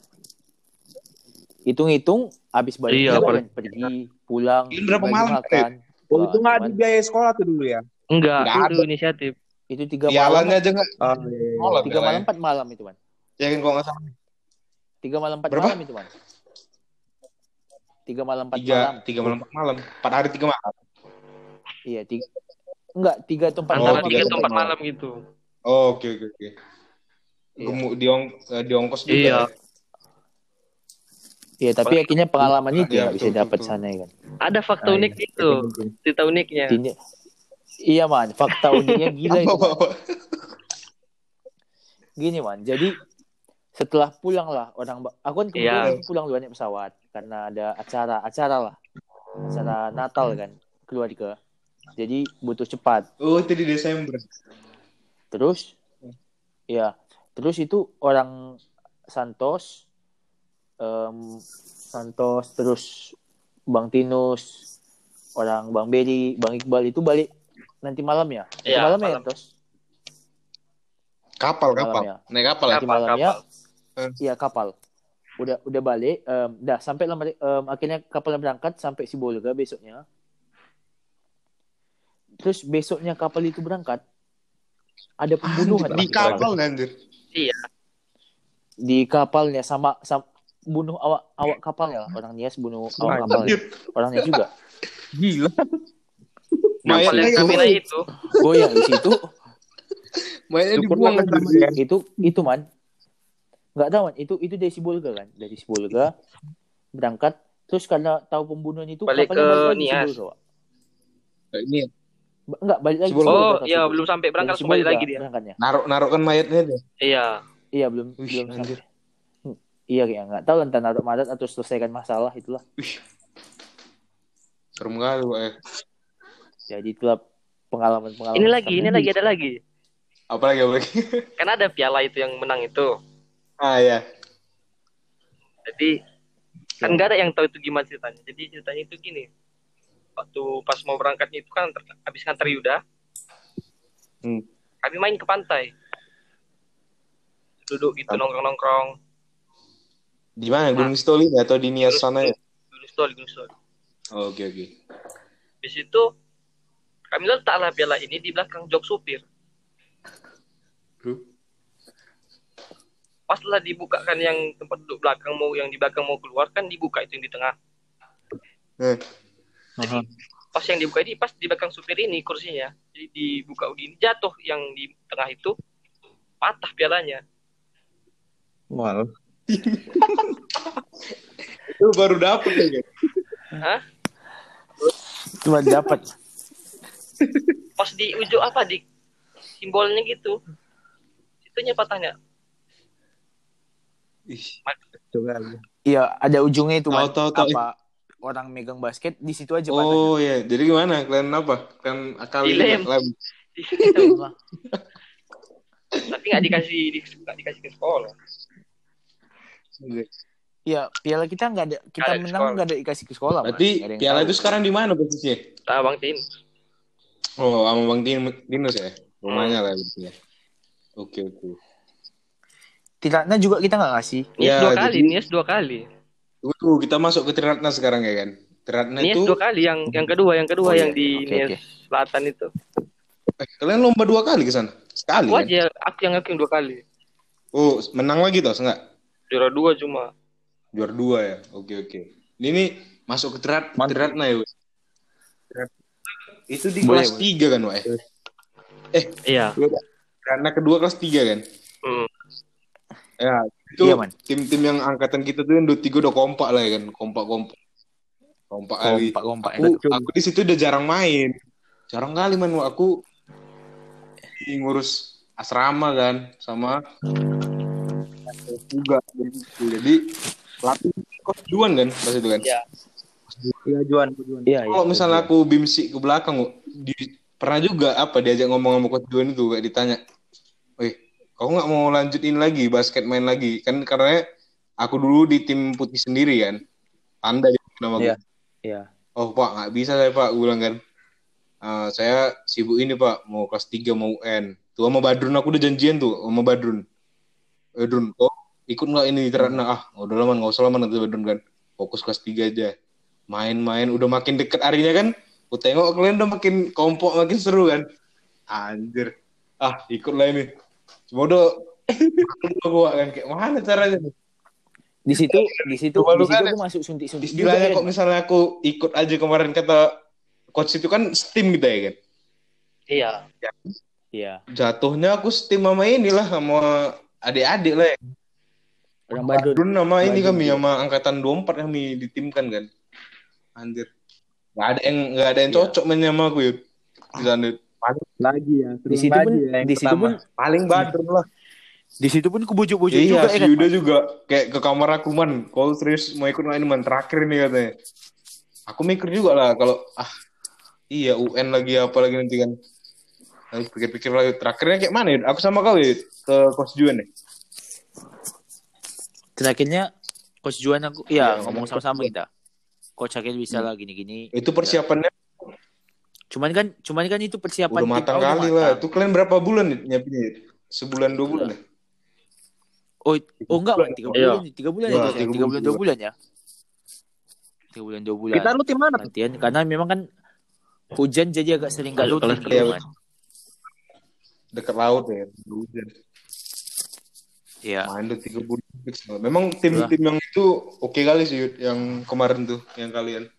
hitung-hitung habis balik Iya, kan pergi pulang Ini berapa malam, makan. Oh itu nggak ada biaya sekolah tuh dulu ya? Enggak, Nggak itu ada. inisiatif. itu tiga Pialanya malam aja nggak Oh, iya, iya. tiga malam empat malam itu man Ya kan kalau nggak salah. tiga malam empat Berapa? malam itu man tiga malam empat Tiga, malam tiga malam, empat malam. Empat hari tiga malam. Iya tiga enggak tiga atau empat Antara malam tiga atau empat malam gitu. Oh, oke oke oke. Iya. Gemuk di ong eh, di ongkos juga. Iya. ya? iya tapi akhirnya pengalaman itu Iya, nggak bisa dapat sana ya kan Ada fakta Ah, unik iya. itu. Cerita uniknya. Iya man fakta uniknya gila itu man. gini man jadi setelah pulang lah orang aku kan kebetulan Iya. pulang duluan naik pesawat karena ada acara acara lah acara Natal kan keluarga jadi butuh cepat Oh, itu di Desember. terus ya terus itu orang Santos em, Santos terus Bang Tinus orang Bang Beri Bang Iqbal itu balik nanti malam ya nanti Iya, malam ya malam. Tos Kapal, Malam kapal. ya. Naik kapal ya? nanti Kapal, malamnya kapal. Iya kapal. Udah udah balik. em, dah sampai lah mereka- em, akhirnya kapal berangkat sampai Sibolga besoknya. Terus besoknya kapal itu berangkat. Ada pembunuhan Di kapal anjir. Iya. di kapalnya sama, sama bunuh awak awak kapalnya lah. Orang Nias bunuh awak kapalnya. Anjir. Orangnya juga. Gila. Kapal Mayatnya itu, itu. Goyang di situ. mayatnya dibuang ya. itu itu man. Nggak tahu man. Itu itu dari Sibolga kan. Dari Sibolga berangkat. Terus karena tahu pembunuhan itu Balik kapalnya ke Nias. Ini Enggak, balik lagi. Sibolga, Oh, iya belum sampai berangkat langsung balik Sibolga lagi dia. berangkatnya. naruh naruhkan mayatnya deh. Iya. Iya belum Wih, belum anjir. sampai. Hmm, Iya kayak nggak tahu entah naruh madat atau selesaikan masalah itulah. Serem kali, Pak. ya. Jadi itulah pengalaman-pengalaman. Ini lagi, ini lagi ada lagi. Apalagi, apalagi. <laughs> Kan ada piala itu yang menang itu. ah, ya. Jadi kan nggak ada yang tahu itu gimana ceritanya. Jadi ceritanya itu gini. Waktu pas mau berangkatnya itu kan habis nganter Yuda, Hmm. kami main ke pantai. Duduk gitu Apa? nongkrong-nongkrong. Di mana? Gunung Stoli atau di Nias sana ya? Gunung Stol, Gunung Stol. Oh, Oke, oke. Di situ kami letaklah piala ini di belakang jok supir. pas lah dibukakan yang tempat duduk belakang mau yang di belakang mau keluar kan dibuka itu yang di tengah Eh, jadi pas yang dibuka ini pas di belakang supir ini kursinya jadi dibuka begini jatuh yang di tengah itu patah pialanya Mal. <laughs> itu baru dapet ya? Hah? Cuma dapat. <laughs> pas di ujung apa di simbolnya gitu itunya patahnya Ih, Coba. Iya, ada ujungnya itu, Tahu, Man. tahu, tahu. Apa orang megang basket di situ aja. Oh iya, jadi gimana? Kalian apa? Kalian akal Dilem. <laughs> lem. tapi nggak dikasih di- nggak dikasih ke sekolah Iya, piala kita nggak ada, kita Nggak ada menang sekolah. nggak ada dikasih ke sekolah. Berarti piala tahu. itu sekarang di mana posisinya? nah bang tin Oh, sama Bang Din Dinos ya? Rumahnya lah berarti ya. Oke, oke. Tiratna juga kita nggak ngasih. Nias Ya, dua jadi- kali Nias dua kali Tunggu, kita masuk ke Triratna sekarang ya kan? Triratna Nias itu dua kali yang yang kedua yang kedua Oh, yang iya. di Nias oke. Selatan itu eh, kalian lomba dua kali ke sana? Sekali aku kan? aja aku yang aku yang dua kali Oh, menang lagi toh, enggak? juara dua cuma Juara dua ya. Oke, oke. Ini nih masuk ke Trirat, Triratna ya. Itu di Boleh, kelas boleh. 3 kan, Wak? iya Karena kedua kelas 3 kan? Hmm. Ya, itu Iya, tim-tim yang angkatan kita tuh yang dua tiga udah kompak lah ya kan, kompak-kompak. Kompak kali. Kompak, kompak. Aku, aku di situ udah jarang main. Jarang kali man, aku ngurus asrama kan sama juga jadi pelatih kos Juan kan pas itu kan. Iya. Iya Juan, Juan. Iya, iya. Kalau misalnya aku bimsi ke belakang, di, pernah juga apa diajak ngomong sama coach Juan itu kayak ditanya, "Wih, kau nggak mau lanjutin lagi basket main lagi?" Kan karena aku dulu di tim putih sendiri kan. Anda nama Iya. Iya. Oh pak nggak bisa saya pak, gue bilang kan. "Eh, saya sibuk ini pak, mau kelas 3 mau UN. Tuh sama Badrun aku udah janjian tuh sama Badrun. Eh Drun, kok ikut nggak ini karena ah udah lama nggak usah lama nanti Badrun kan. Fokus kelas 3 aja. Main-main udah makin deket harinya kan. Aku tengok kalian udah makin kompok makin seru kan. Anjir. Ah ikut lah ini. Udah gua kan kayak mana caranya? Di situ, di situ, Coba lu di situ kan aku masuk suntik-suntik Istilahnya juga, kok kan? misalnya aku ikut aja kemarin kata coach itu kan steam gitu ya kan. iya Iya. jatuhnya aku steam sama inilah sama adik-adik lah ya. Orang Badun. Sama ini kami iya. sama angkatan 24 kami ditimkan kan. Anjir. Gak ada yang gak ada yang Iya. cocok main sama aku yuk. Di sana. Lagi ya. Di situ pun, di situ pun, Paling Badrun lah. di situ pun kubujuk-bujuk Iya, juga si ya kan? Yuda juga kayak ke kamar aku man. Kalau serius mau ikut main man terakhir nih katanya. Aku mikir juga lah kalau ah iya UN lagi apa lagi nanti kan. Harus pikir-pikir lagi terakhirnya kayak mana ya? Aku sama kau ya ke Coach Juan ya. Terakhirnya Coach Juan aku, Iya, iya ngomong sama-sama kita. Coach akhirnya bisa Hmm. lah gini-gini. Itu persiapannya Cuman kan, cuman kan itu persiapan udah matang kali lah. matang. Itu kalian berapa bulan nih nyiapinnya? Sebulan dua bulan ya? Oh, oh enggak, Bang. tiga Iya. bulan, tiga bulan Iya, itu, tiga tiga bulan, bulan. dua bulan ya. Tiga bulan, dua bulan. Kita lu tim mana? Latihan, karena memang kan hujan jadi agak sering gak Masuk rutin kan. Dekat laut ya. Hujan. Iya. Main tuh tiga bulan. Memang tim-tim yang itu oke kali sih yang kemarin tuh yang kalian.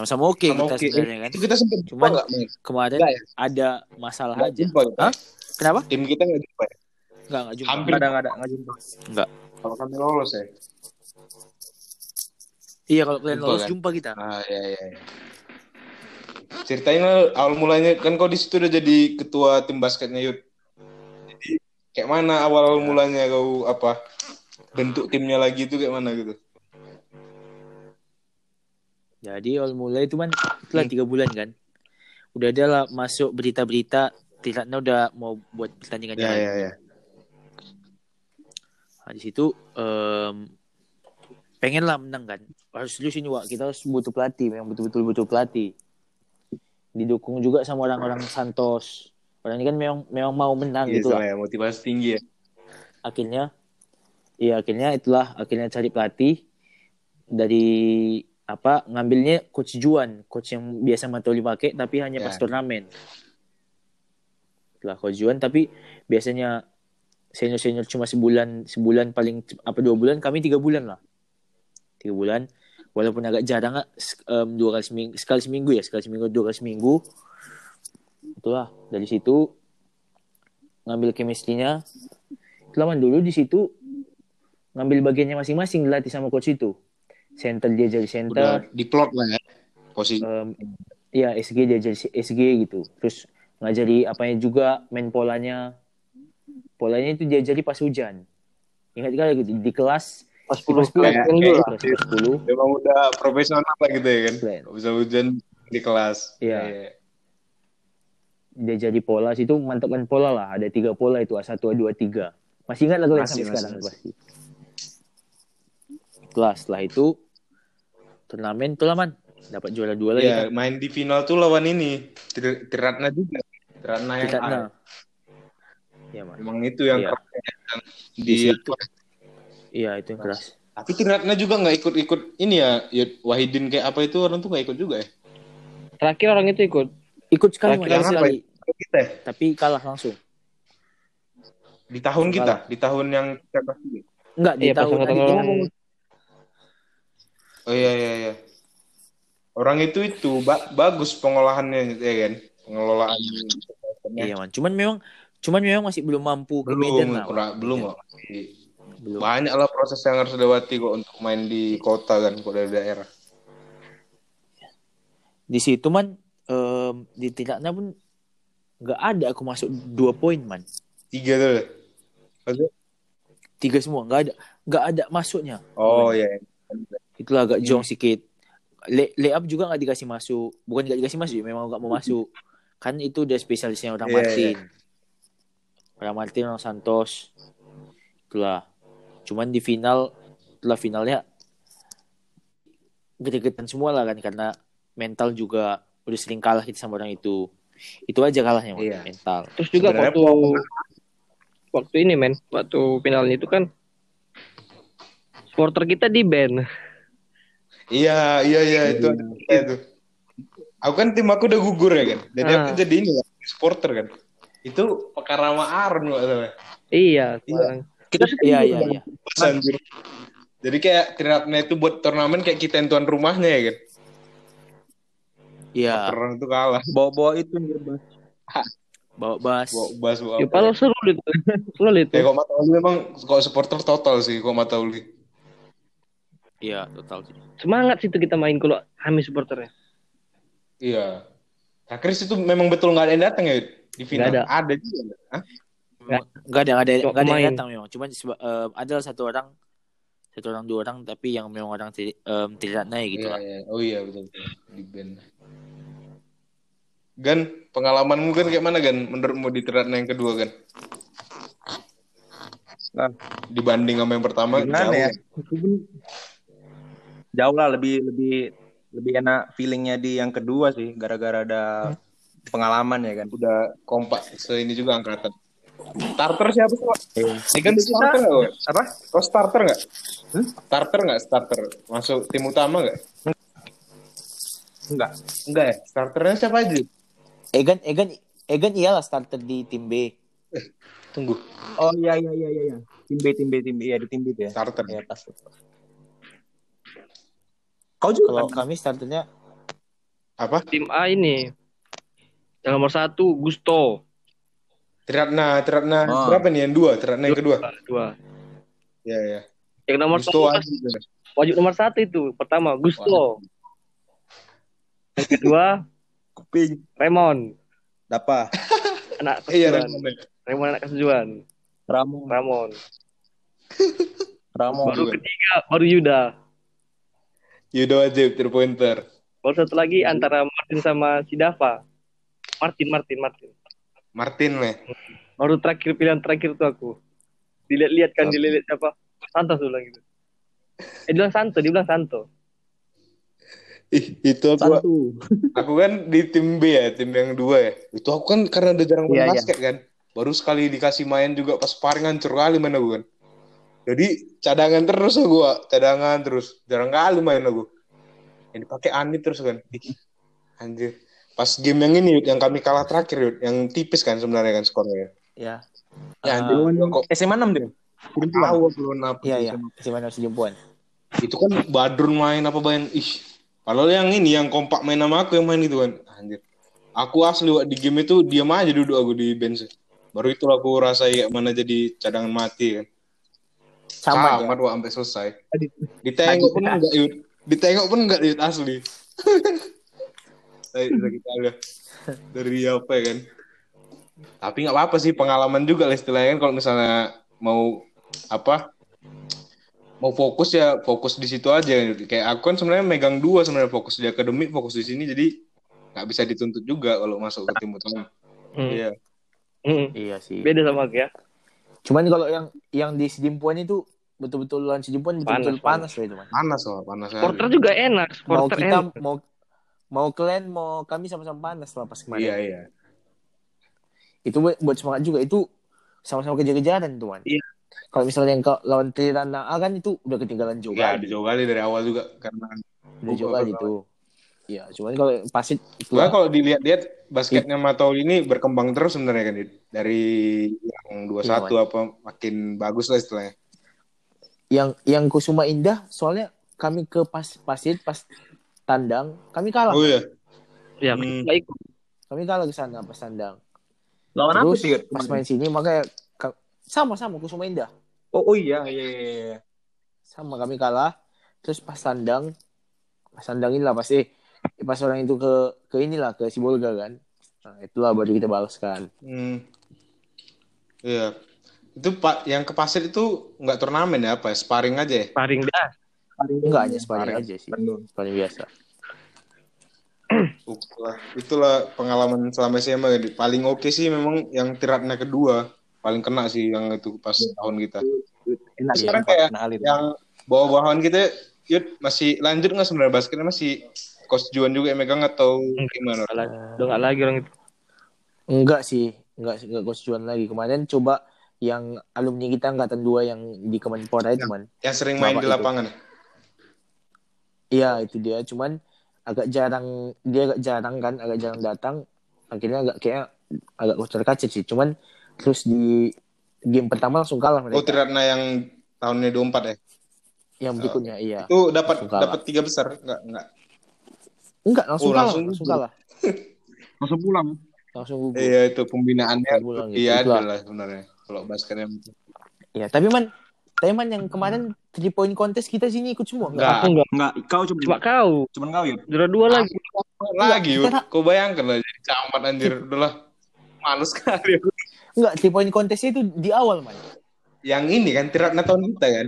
Sama-sama oke Sama kita oke. sebenarnya kan. Itu kita sempat jumpa Cuman- nggak? Kemarin Enggak ya? ada masalah Nggak aja. jumpa kita. Hah? Kenapa? Tim kita nggak jumpa ya? Enggak, enggak jumpa. Hampir Nggak ada, nggak ada, nggak jumpa. kalau kami lolos ya. Iya, kalau kalian Jumpa lolos kan? jumpa kita. Ah iya iya. iya. Ceritain lah awal mulanya kan kau di situ udah jadi ketua tim basketnya Yud. Jadi kayak mana awal mulanya kau apa bentuk timnya lagi itu kayak mana gitu? Jadi awal mulai itu kan setelah Hmm. tiga bulan kan. Udah ada lah masuk berita-berita Tiratna udah mau buat pertandingannya. Ya kan. ya ya. Nah, di situ em, pengen lah menang kan. Harus serius ini Wak. Kita harus butuh pelatih, memang betul-betul butuh pelatih. Didukung juga sama orang-orang Santos. Orang ini kan memang memang mau menang Iya, gitu lah. ya, motivasi tinggi ya. Akhirnya, iya akhirnya itulah akhirnya cari pelatih dari apa ngambilnya coach Juan, coach yang biasa Matoli pakai tapi hanya Ya. pas turnamen. lah Coach Juan tapi biasanya senior senior cuma sebulan sebulan paling apa dua bulan kami tiga bulan lah. Tiga bulan walaupun agak jarang um, dua kali seminggu sekali seminggu ya sekali seminggu dua kali seminggu. Itulah dari situ ngambil chemistry-nya. Lama dulu di situ ngambil bagiannya masing-masing dilatih sama coach itu center dia jadi center. Udah diplot lah ya posisi. um, ya SG dia jadi SG gitu. Terus ngajari apanya juga main polanya. Polanya itu dia jadi pas hujan. Ingat kan gitu di kelas? Pas di kelas 10 kayak- di kayak- kelas kelas 10 Memang udah profesional lah gitu ya kan. Bisa hujan di kelas. Iya. dia jadi pola situ mantapkan pola lah. Ada tiga pola itu A1 A2 A3 masih ingat lah kalian sampai masih, sekarang? masih. pasti setelah setelah itu turnamen turnamen dapat juara dua lagi Iya, kan main di final tuh lawan ini. Tir- Tiratna juga. Tiratna yang Tidak, A. nah. ya man Emang itu yang Iya. keras. di Di situ iya itu yang keras Tapi Tiratna juga nggak ikut-ikut ini ya, ya Wahidin kayak apa itu orang tuh nggak ikut juga ya. Terakhir orang itu ikut. ikut sekali Terakhir man, sekali Kita ya? tapi kalah langsung di tahun kita, di tahun yang kita kasih. enggak di Iya, tahun tadi orang. Oh iya iya iya. Orang itu itu ba- bagus pengolahannya ya kan, pengelolaan. iya man cuman memang cuman memang masih belum mampu ke belum Medan lah kurang- belum kok. belum Banyak lah proses yang harus dilewati kok untuk main di kota kan, kok dari daerah. di situ man em, di tingkatnya pun nggak ada aku masuk dua poin man Tiga tuh. tiga semua nggak ada nggak ada masuknya Oh iya. Itulah agak Hmm. jong sedikit lay, layup juga nggak dikasih masuk. Bukan nggak dikasih masuk memang nggak mau masuk. Kan itu udah spesialisnya orang Iya, Martin. Orang Martin orang Santos. Itulah. Cuman di final itulah finalnya gede-gedean semua lah kan karena mental juga udah sering kalah kita sama orang itu. Itu aja kalahnya Iya. mental. Terus juga Sebenarnya waktu waktu ini men, waktu finalnya itu kan supporter kita di band. Iya, iya, iya itu. itu. Aku kan tim aku udah gugur ya kan. Jadi aku Ah. jadi ini lah, supporter kan. Itu perkara sama Aaron nggak salah. Iya. Iya. Kita iya iya iya Terus, anjir. Jadi kayak Tiratna itu buat turnamen kayak kita yang tuan rumahnya ya kan. iya Orang itu kalah. Bawa-bawa itu anjir, Bas. bawa bas Bawa bas bawa Ya, apa. padahal seru itu. <laughs> Seru itu. Ya kok Mata Uli memang kalau supporter total sih kok Mata Uli. Iya total sih Semangat situ kita main kalau kami supporternya. Iya. Nah, Chris itu memang betul nggak ada yang datang ya di final. Nggak ada. Ada juga. Hah? Nggak nggak ada nggak ada nggak ada yang datang memang. Cuman eh, adalah satu orang satu orang dua orang tapi yang memang orang ti- em, tidak naik gitu Iya, lah. iya. Oh iya betul betul di band. Gan, pengalamanmu kan kayak mana Gan? Menurutmu di Tiratna yang kedua Gan? Nah. Dibanding sama yang pertama Gimana jauh. ya? Jauh lah lebih lebih lebih enak feelingnya di yang kedua sih gara-gara ada pengalaman ya kan. Udah kompak se ini juga angkatan. Starter siapa sih? Pak? Eh, Gan starter nggak? Apa? Kau starter nggak? Starter nggak? Starter masuk tim utama nggak? Enggak. Enggak ya. Starternya siapa aja? Egan Egan Egan iyalah starter di tim B. Tunggu. Oh iya iya iya iya. iya. Tim B tim B tim B ya di tim B tuh ya. Starter. Ya pas. Kau juga Kalau kan? kami starternya Apa? Tim A ini. Yang nomor satu Gusto. Tiratna, Tiratna Oh. berapa nih yang dua? Tiratna yang kedua. Dua. Ya ya. Yang nomor Gusto satu wajib nomor satu itu. Pertama Gusto. Yang kedua kuping. Raymond. Dapa. <laughs> Anak Iya, kesujuan. Ramon. Raymond anak kesujuan. Ramon. Ramon. Ramon. Baru ketiga baru Yuda. Yuda wajib three pointer. Baru satu lagi antara Martin sama si Dava. Martin, Martin, Martin. Martin nih. Baru terakhir pilihan terakhir tuh aku. Dilihat-lihat kan, dilihat siapa? Santos tuh bilang gitu. Eh, dia bilang Santo, dia bilang Santo. Ih, itu aku aku kan di tim B ya, tim yang dua ya. Itu aku kan karena udah jarang main Iya, iya. basket kan. Baru sekali dikasih main juga pas sparring hancur kali main aku kan. Jadi cadangan terus aku, Wak. cadangan terus. Jarang kali main aku. Yang dipakai Ani terus kan. Anjir. Pas game yang ini yang kami kalah terakhir Yud, yang tipis kan sebenarnya kan skornya. Ya. Ya, anjir, kok SMA 6 deh. tahu belum apa. Iya, iya. Si mana sejumpuan. Itu kan Badrun main apa main ih. Padahal yang ini yang kompak main sama aku yang main gitu kan. Anjir. Aku asli di game itu diam aja duduk aku di bench. Baru itu aku rasa kayak mana jadi cadangan mati kan. Sama Sama. Wak, sampai selesai. Ditengok pun enggak Yud. Ditengok pun enggak Yud asli. Saya sakit ada dari apa ya kan. Tapi nggak apa-apa sih pengalaman juga lah istilahnya kan kalau misalnya mau apa mau fokus ya fokus di situ aja kayak aku kan sebenarnya megang dua sebenarnya fokus di akademik fokus di sini jadi nggak bisa dituntut juga kalau masuk ke tim utama Hmm. iya Hmm. Iya sih. Beda sama aku ya. Cuman kalau yang yang di sejumpuan itu betul-betul lawan sejumpuan betul-betul Panas, panas, loh itu, Man. panas loh panas Porter sekali. juga enak. Mau Porter kita enak. mau mau kalian mau kami sama-sama panas lah pas kemarin. iya iya Itu buat, buat semangat juga itu sama-sama kejar-kejaran tuh, Man. Iya. Kalau misalnya yang lawan Tirana A kan itu udah ketinggalan jauh ya kali. dijauh kali dari awal juga karena Udah jauh kali itu. Iya, cuman kalau pasit itu Soalnya kalau dilihat-lihat basketnya Matauli ini berkembang terus sebenarnya kan dari yang 21 Iya, apa makin bagus lah istilahnya yang yang Kusuma Indah soalnya kami ke pas pasit pas tandang kami kalah. oh iya Ya, Hmm. ikut. Kami kalah ke sana pas tandang. Lawan apa Terus sih? Pas main sini makanya ka- sama-sama Kusuma Indah. Oh, oh iya, iya, iya, iya. Sama kami kalah. Terus pas tandang pas tandangin lah pas eh eh, pas orang itu ke ke inilah ke Sibolga kan. Nah, itulah baru kita balas kan. Hmm. Iya. Itu Pak yang ke pasir itu nggak turnamen ya apa? ya? Sparring aja ya? Paring dah. Enggak hanya sparring Sparring. aja sih. Bandung. Sparring biasa. <clears throat> Itulah, itulah pengalaman selama SMA ya. Paling oke sih memang yang tiratnya kedua. Paling kena sih yang itu pas tahun kita. Enak sih. Sekarang empat kayak. Yang bawa-bawahan kita, Yud, masih lanjut nggak sebenarnya basketnya masih Coach Juan juga yang megang atau gimana? Nggak lagi. Udah nggak lagi orang itu. Enggak sih, enggak enggak coach Juan lagi. Kemarin coba yang alumni kita angkatan dua yang di Kemenpora itu, man. Yang sering main Bapak di lapangan. Iya, itu dia. Cuman agak jarang dia agak jarang kan, agak jarang datang. Akhirnya agak kayak agak terkaca sih. Cuman terus di game pertama langsung kalah Oh, mereka. Tiratna yang tahunnya 24 ya? yang berikutnya iya. Itu dapat dapat tiga besar nggak nggak? Enggak, langsung Oh, kalah, langsung langsung, kalah. <laughs> Langsung pulang. Langsung gugur. Iya itu pembinaannya Pulang gitu. iya Itulah. ada lah sebenarnya kalau basketnya Iya, tapi man, tapi man yang kemarin three point contest kita sini ikut semua enggak? Enggak. Aku nggak. Enggak, kau cuma Cuma kau. cuman kau ya. Juara dua lagi. lagi kita- Yud. kau bayangkan lah jadi camat anjir udahlah males sekali. Enggak, three point contestnya itu di awal man. yang ini kan tiratna tahun kita kan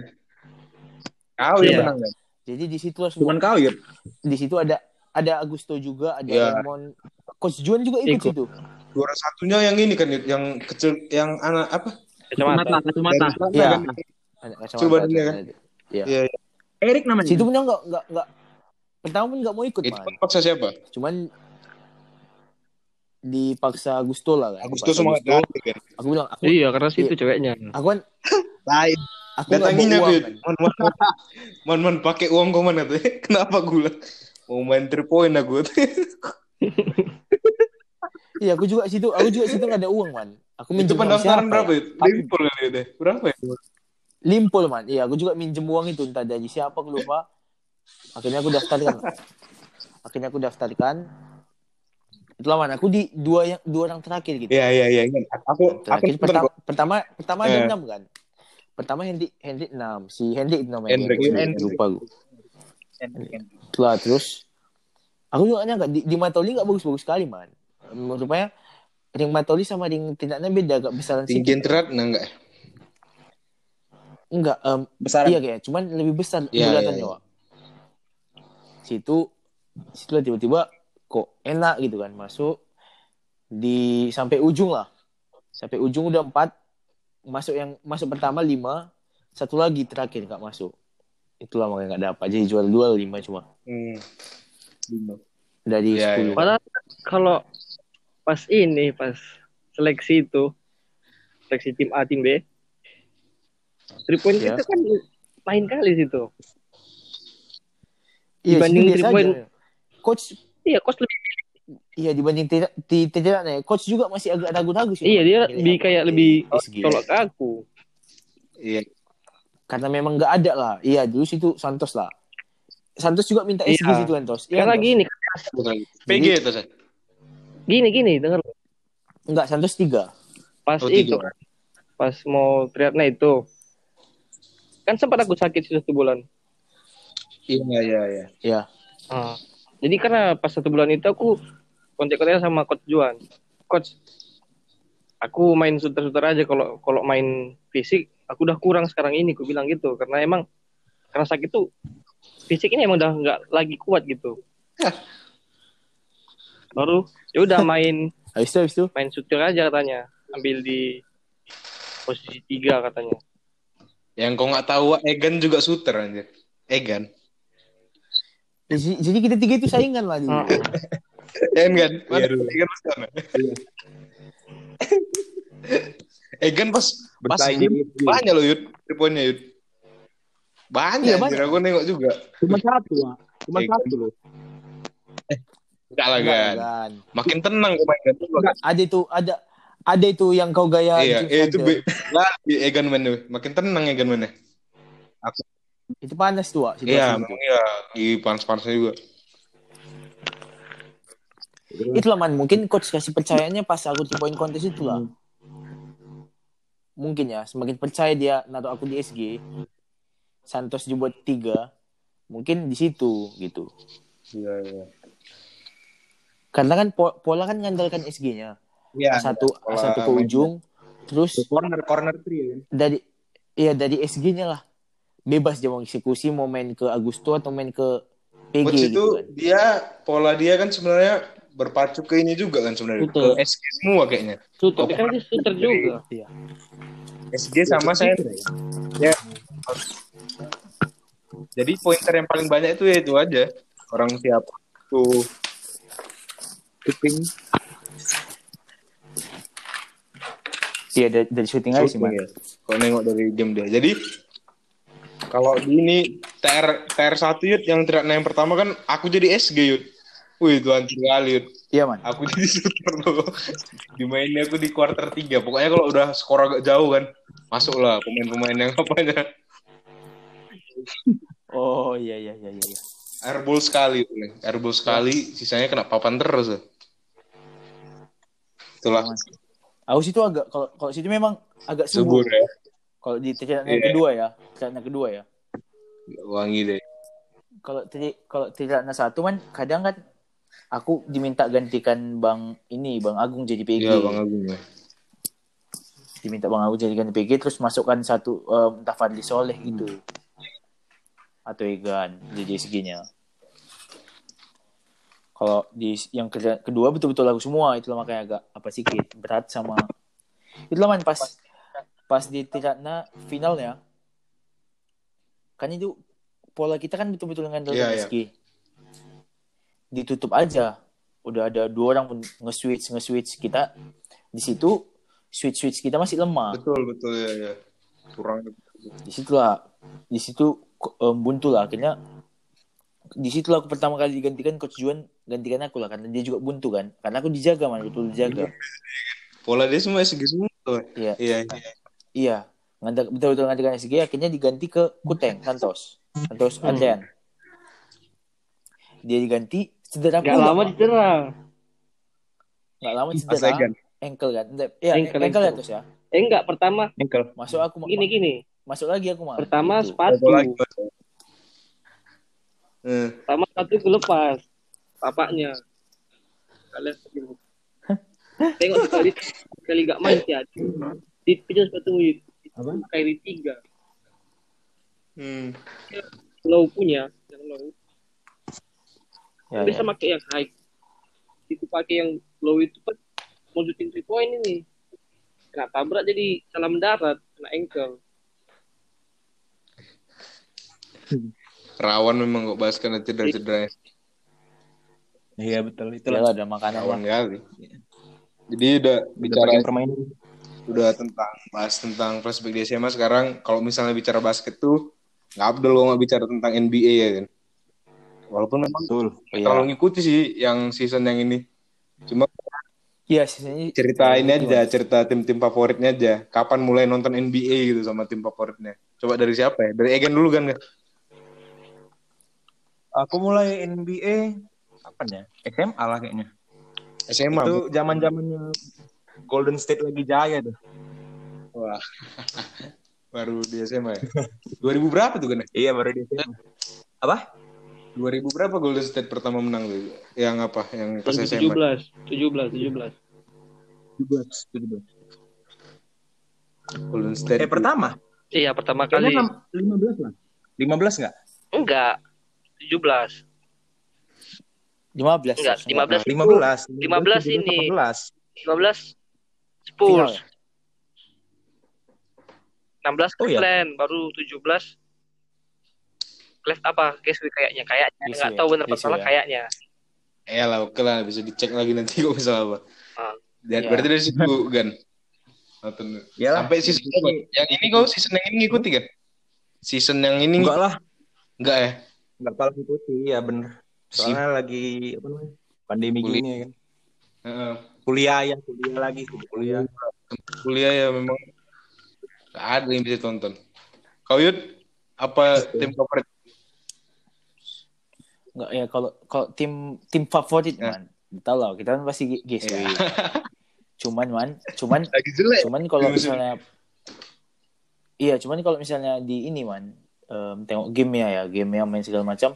kau Iya. yang menang kan Jadi di situ semua Cuman kau ya. di situ ada ada Agusto juga, ada Iya. Raymond, Coach Juan juga ikut Ikut. situ. juara satunya yang ini kan yang kecil yang anak apa Kacamata. kacamata. Tiratna Iya. kan? Ada kacamata, Coba dia kan? Iya. Iya, iya. Erik namanya. Situ pun dia enggak enggak enggak pertama pun enggak mau ikut, itu man. kan paksa siapa Cuman dipaksa Agusto lah kan. Dipaksa semangat Agusto. ganti kan Aku bilang aku Iya, karena situ Iya. ceweknya. aku kan lain aku uang Yud. kan. man man man, man pakai uang kau mana tuh kenapa gula mau main three point aku Iya, aku juga situ, aku juga situ enggak ada uang, man. Aku itu minjem uang pendaftaran siapa berapa ya? Limpul kali deh berapa ya Limpol, man. Iya, aku juga minjem uang itu entah dari siapa aku lupa. Akhirnya aku daftarkan. Akhirnya aku daftarkan. Itulah man, aku di dua yang dua orang terakhir gitu. Iya iya iya. Aku aku Terakhir nonton pertama pertama pertama ada Eh. enam kan. Pertama Hendrik Hendrik enam. Si Hendrik itu namanya. Hendrik. lupa gue. Itulah terus aku juga nyangka di, di Matoli nggak bagus-bagus sekali man. Rupanya ring Matoli sama ring tindaknya beda agak besaran tinggi sedikit. terat nah enggak Enggak, em, Besar. iya kayak cuman lebih besar Iya, bulatannya, iya, iya. Wak. Situ situ lah tiba-tiba kok enak gitu kan masuk di sampai ujung lah. Sampai ujung udah empat masuk yang masuk pertama lima satu lagi terakhir nggak masuk itulah makanya nggak dapat jadi jual dua lima cuma hmm. dari Iya, sepuluh iya. Padahal kalau pas ini, pas seleksi itu, seleksi tim A, tim B, three point Iya. itu kan lain kali situ. iya, dibanding three point. aja. coach Iya, coach lebih iya dibanding tidak di tidak nih coach juga masih agak ragu-ragu sih. Iya dia lebih kayak lebih colok ke aku. Iya. Karena memang nggak ada lah. Iya dulu situ Santos lah. Santos juga minta SG Iya. situ Santos. Iya, Karena gini, PG itu gini gini denger Enggak, Santos tiga. pas Oh, itu tiga. pas mau triathlon itu kan sempat aku sakit satu bulan. Iya iya iya. Ya. Ah. Jadi karena pas satu bulan itu aku kontak-kontak sama coach Juan. Coach, aku main suter-suter aja kalau kalau main fisik aku udah kurang sekarang ini, aku bilang gitu karena emang karena sakit tuh fisik ini emang udah nggak lagi kuat gitu. Baru ya udah main Habis itu, habis itu. main suter aja katanya, ambil di posisi tiga katanya. Yang kau nggak tahu Egan juga shooter anjir. Egan. Jadi, jadi kita tiga itu saingan lah dulu. <laughs> Ah. Egan Iya. Egan sana? <laughs> Egan pas pas Bersaing FG. banyak loh Yud. Three point-nya Yud. Banyak, anjir. banyak. Aku nengok juga. Cuma satu, Wak. Cuma Egan. satu loh. Enggak lah Enggak, kan. Makin tenang kau main kan. Ada itu, ada ada itu yang kau gaya Iya, iya, itu be- lagi Egan mainnya. Makin tenang Egan mainnya. Itu panas tuh, Wak, situasi Iya, memang iya. Di panas-panasnya juga. Itulah man, mungkin coach kasih percayanya pas aku di point contest itu lah. Mungkin ya, semakin percaya dia naruh aku di SG, Santos dibuat tiga, mungkin di situ gitu. Iya, iya. Karena kan po- pola kan ngandalkan SG-nya. Iya. satu pola satu ke main. ujung, terus Corner, corner three kan. dari iya dari SG-nya lah bebas dia mau eksekusi mau main ke Agusto atau main ke PG Coach itu gitu kan. dia pola dia kan sebenarnya berpacu ke ini juga kan sebenarnya Betul. ke SG semua kayaknya. Suter, tapi kan dia suter juga. Iya. SG sama saya. Ya. Jadi pointer yang paling banyak itu ya itu aja. Orang siap tuh Shooting. Iya dari, dari shooting aja sih man. ya. Kalau nengok dari game dia. Jadi kalau di ini TR TR 1 Yud yang tidak yang pertama kan aku jadi SG Yud. Wih itu kali Yud. Iya man. Aku <laughs> jadi shooter loh. Dimainnya aku di quarter 3. Pokoknya kalau udah skor agak jauh kan, masuklah pemain-pemain yang apanya. Oh iya iya iya iya. Airball sekali, airball sekali, sisanya kena papan terus. ya. Itulah Aus itu agak kalau kalau situ memang agak subur. subur ya, Kalau di yang Iya. kedua ya, triathlon kedua ya. wangi deh. Kalau tri kalau triathlon satu kan kadang kan aku diminta gantikan Bang ini Bang Agung jadi PG. Iya bang Agung ya. diminta Bang Agung jadikan PG terus masukkan satu um, entah Fadli Soleh gitu atau Egan jadi SG-nya kalau di yang ke- kedua betul-betul lagu semua itulah makanya agak apa sedikit berat sama itulah man pas pas di Tiratna finalnya kan itu pola kita kan betul-betul ngandalkan Iya, iya. SG ditutup aja. Udah ada dua orang nge-switch nge-switch kita. Di situ switch switch kita masih lemah. Betul betul ya, ya. kurang. di situlah di situ um, buntu lah. Akhirnya di situlah aku pertama kali digantikan coach Juan gantikan aku lah. Karena dia juga buntu kan. Karena aku dijaga man betul dijaga. Pola dia semua SG semua. tuh. iya. Iya. iya. Ngantar, betul-betul ngantikan SG akhirnya diganti ke Kuteng Santos. Santos Adrian. Dia diganti cedera Gak pula, lama Mak. dicera. nggak lama cedera ankle kan iya Ankle, ankle, ankle. ya terus ya Eh enggak, pertama Ankle. masuk aku gini gini. masuk lagi aku mah Pertama Gitu. sepatu. Satu lagi. Eh, Pertama sepatu kelepas. Tapaknya. Kalian <laughs> Tengok sekali sekali gak main sih. Di pinjam sepatu Apa? kali tiga. hmm. Low punya, yang low. Ya, bisa ya. pakai yang high. Itu pakai yang low itu kan mau shooting three point ini. Kena tabrak jadi salah mendarat, kena ankle. Rawan memang kok bahas karena cedera-cedera. Iya betul. Ya Itulah. lah, ada makanan. Rawan kali. Jadi udah bicara Bicara permainan. udah tentang bahas tentang flashback di SMA sekarang kalau misalnya bicara basket tuh nggak Abdul kalau nggak bicara tentang NBA ya kan walaupun memang Betul. Iya. kalau ngikuti sih yang season yang ini Cuma Iya, sisanya cerita ini aja, cerita tim-tim favoritnya aja. Kapan mulai nonton NBA gitu sama tim favoritnya? Coba dari siapa ya? Dari Egan dulu kan? Aku mulai NBA kapan ya? SMA lah kayaknya. SMA. Itu zaman zamannya Golden State lagi jaya tuh. Wah. <laughs> Baru di SMA ya? 2000 berapa tuh kan? Iya baru di SMA. Apa? 2000 berapa Golden State pertama menang tuh? Yang apa? Yang pas SMA? 17, 17, 17. 17. 17. Golden State. Eh pertama? Iya, pertama kali. Kayaknya 15 lah. 15 enggak? Enggak. 17. 15. Enggak, harusnya. 15. 15. 15 ini. 14. 15 Final Spurs. ya? 16 Oh, iya. Cleveland, baru 17 Clef apa? Case kayaknya, kayaknya nggak ya, tahu benar apa salah ya. kayaknya. Ya lah, oke lah. Bisa dicek lagi nanti kok misalnya apa. Ah. Dan Iya. berarti dari situ kan? Sampai season apa? Yang ini kau season yang ini ngikuti kan? Season yang ini Enggak lah. enggak ya? Enggak terlalu ikuti, ya bener. Soalnya lagi apa namanya? Pandemi Kuliah. gini ya kan. Heeh. Kuliah ya, kuliah lagi, kuliah. kuliah ya memang gak ada yang bisa tonton. Kau Yud, apa tim favorit? Enggak ya kalau kalau tim tim favorit Ya. man. Tahu lah, kita kan pasti guys Iya. kan. Cuman man, cuman Lagi jelek. cuman kalau misalnya Iya, cuman kalau misalnya di ini man, em, tengok game ya, game yang main segala macam,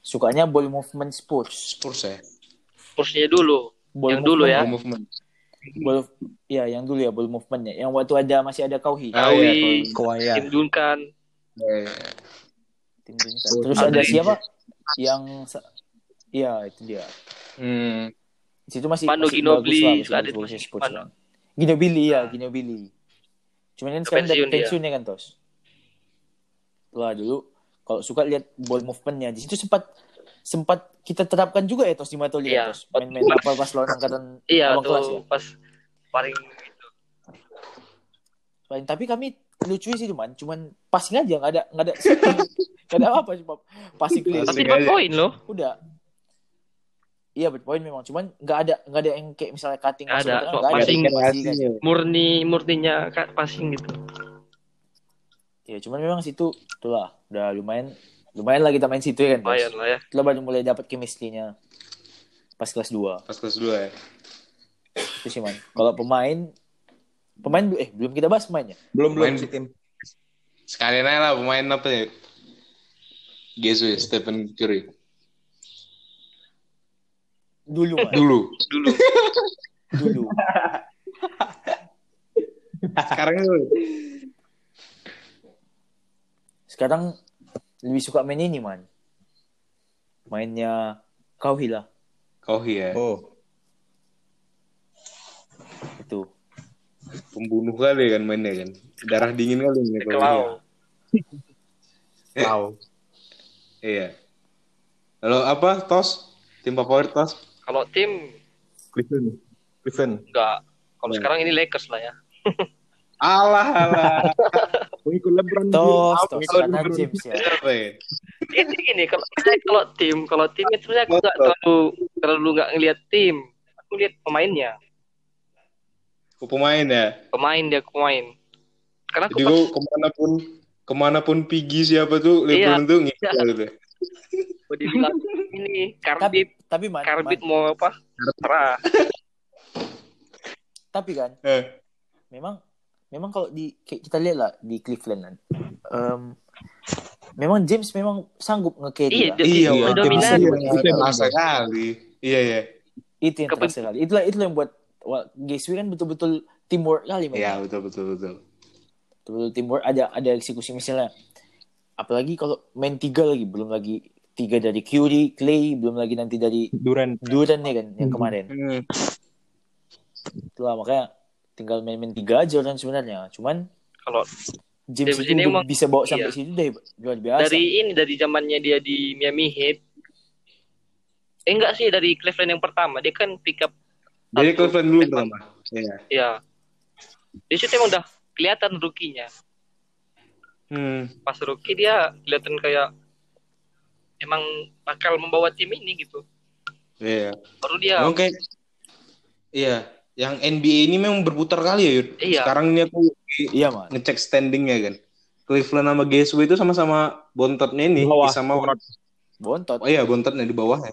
sukanya ball movement sports. Spurs ya. Spursnya dulu. Ball Yang dulu ya. Ball movement. Ball, ya yang dulu ya ball movementnya. Yang waktu ada masih ada Kauhi. Iya, Kawi, Kawaya. Tim Duncan, Eh, Tim Duncan. Oh, Terus ada siapa? Yang Iya, itu dia. Hmm. Di situ masih Manu masih Ginobili, bagus lah, masih bagus, Spurs Manu. kan. Ginobili ya, Ginobili. Cuman kan sekarang udah pensiun dia. pensiun ya kan, Tos. Lah dulu kalau suka lihat ball movementnya di situ sempat sempat kita terapkan juga ya Tos di Matoli Iya. ya, Tos. Main-main apa pas lawan angkatan iya kelas ya. pas paling itu. Lain, tapi kami lucu sih cuman cuman passing aja nggak ada nggak ada <laughs> nggak ada apa cuma passing clear Tapi dapat aja. poin loh. udah iya berpoin memang cuman nggak ada nggak ada yang kayak misalnya cutting Nggak masuk ada, cuma nggak ada. passing. Passing kan. Murni murninya passing gitu. ya cuman memang situ itulah udah lumayan lumayan lah kita main situ ya kan. Lumayan lah ya. Itulah baru mulai dapat chemistry-nya pas kelas 2 Pas kelas 2 ya. itu sih man kalau pemain pemain eh belum kita bahas pemainnya Belum belum si tim. Sekalian aja lah pemain apa ya? Gesu ya, Stephen Curry. dulu man Dulu. Dulu. <laughs> dulu Sekarang itu. sekarang lebih suka main ini man mainnya Kauhi lah Kohi ya. Oh. itu Pembunuh kali kan mainnya kan. Darah dingin kali ini. Kalau Wow. Iya. Lalu apa? Tos? Tim favorit Tos? kalau tim Cleveland. Cleveland. enggak. Kalau Ya. sekarang ini Lakers lah ya. <laughs> Alah, alah. Pengikut LeBron. tos James. tos LeBron James ya ya? Ini gini kalau kalau tim, kalau tim itu saya aku nggak terlalu terlalu nggak ngelihat tim. Aku lihat pemainnya. Aku pemain ya. Pemain dia pemain. Karena aku Jadi gue ke mana pun ke mana pun pergi siapa tuh LeBron tuh ngikut Iya. gitu. dibilang ini tapi karbit tapi man, karbit man, mau apa? Terah. <laughs> tapi kan Eh, memang memang kalau di kayak kita lihat lah di Cleveland kan em, memang James memang sanggup nge-carry Iya, lah. iya, wah, dominan. iya, Iya. terasa kali. Iya, iya. itu yang terasa kali itulah itulah yang buat wah, GSW kan betul-betul teamwork kali. Iya, betul betul betul. betul-betul teamwork ada ada eksekusi misalnya apalagi kalau main tiga lagi belum lagi tiga dari Curry Clay belum lagi nanti dari Durant. Duran nih kan yang kemarin Hmm. itulah makanya tinggal main-main tiga aja orang sebenarnya cuman Kalau James ini emang- bisa bawa sampai iya. situ deh luar biasa dari ini dari zamannya dia di Miami Heat. Eh enggak sih dari Cleveland yang pertama dia kan pick up Jadi. Cleveland dulu pertama. Iya. Ya. Di situ emang udah kelihatan rukinya. Hmm. Pas rookie dia kelihatan kayak emang bakal membawa tim ini gitu. Iya. Baru dia Emang kayak Iya, yang NBA ini memang berputar kali ya, Yud. Iya. Sekarang ini aku Iya, Man. ngecek standingnya kan. Cleveland sama GSW itu sama-sama bontotnya ini Bawah. sama Bontot. Oh iya, bontotnya di bawah ya.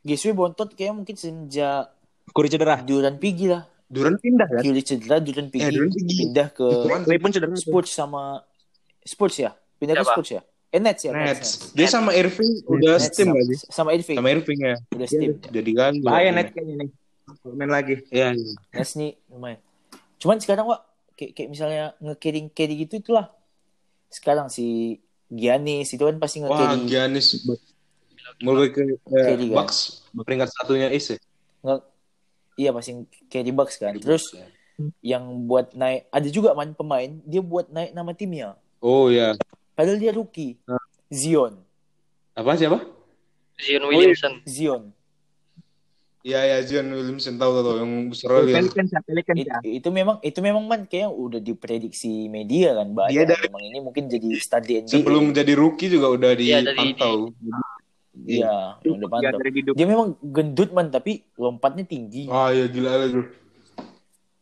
GSW bontot kayak mungkin sejak Kuri cedera. Duran Pigi lah. Duran pindah kan? Kyrie cedera, Duran Pigi Eh, Duran Pigi. pindah ke Clay pun cedera. Sports sama Sports ya? Pindah ke? Sports ya? Eh Nets ya? Nets. Dia sama Irving udah Nets steam sama, sih? sama Irving. Sama Irving ya. Udah steam. Jadi kan Bahaya net kayaknya nih. Main lagi. Iya. Nets nih lumayan. Cuman sekarang Wak, kayak, kayak misalnya nge-carry carry gitu itulah. Sekarang si Giannis itu kan pasti Wah, nge-carry. Giannis mulai ke eh, kan? Bucks peringkat satunya East ya. nge- iya pasti carry Bucks kan. Terus yang buat naik ada juga man pemain dia buat naik nama timnya. Oh iya. Padahal dia rookie. Ah. Zion. Apa siapa? Zion Oh, Williamson. Zion. Iya ya Zion Williamson tahu tahu yang Australia. Pelicans ya, Pelicans It- ya. itu memang itu memang man kayak udah diprediksi media kan banyak. Dia dari- memang ini mungkin jadi study NBA. Sebelum jadi rookie juga udah Iya, dari- Iya, udah Ya, pantau. dari hidup. Dia memang gendut man tapi lompatnya tinggi. Ah ya gila lah tuh.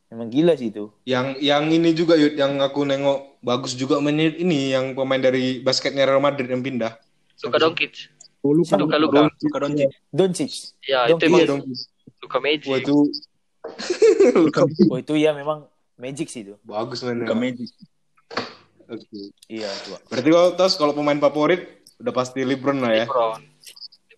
Memang gila sih itu. Yang yang ini juga Yud, yang aku nengok bagus juga mainnya ini yang pemain dari basketnya Real Madrid yang pindah. Luka Doncic. Oh, Luka, Luka, Luka. Luka Doncic. Doncic. Ya, itu Iya emang dong. Luka Magic. Wah itu <laughs> Oh itu ya memang magic sih itu. bagus mainnya. Luka Magic. Oke. Iya itu. Berarti kalau terus kalau pemain favorit udah pasti LeBron lah ya. LeBron.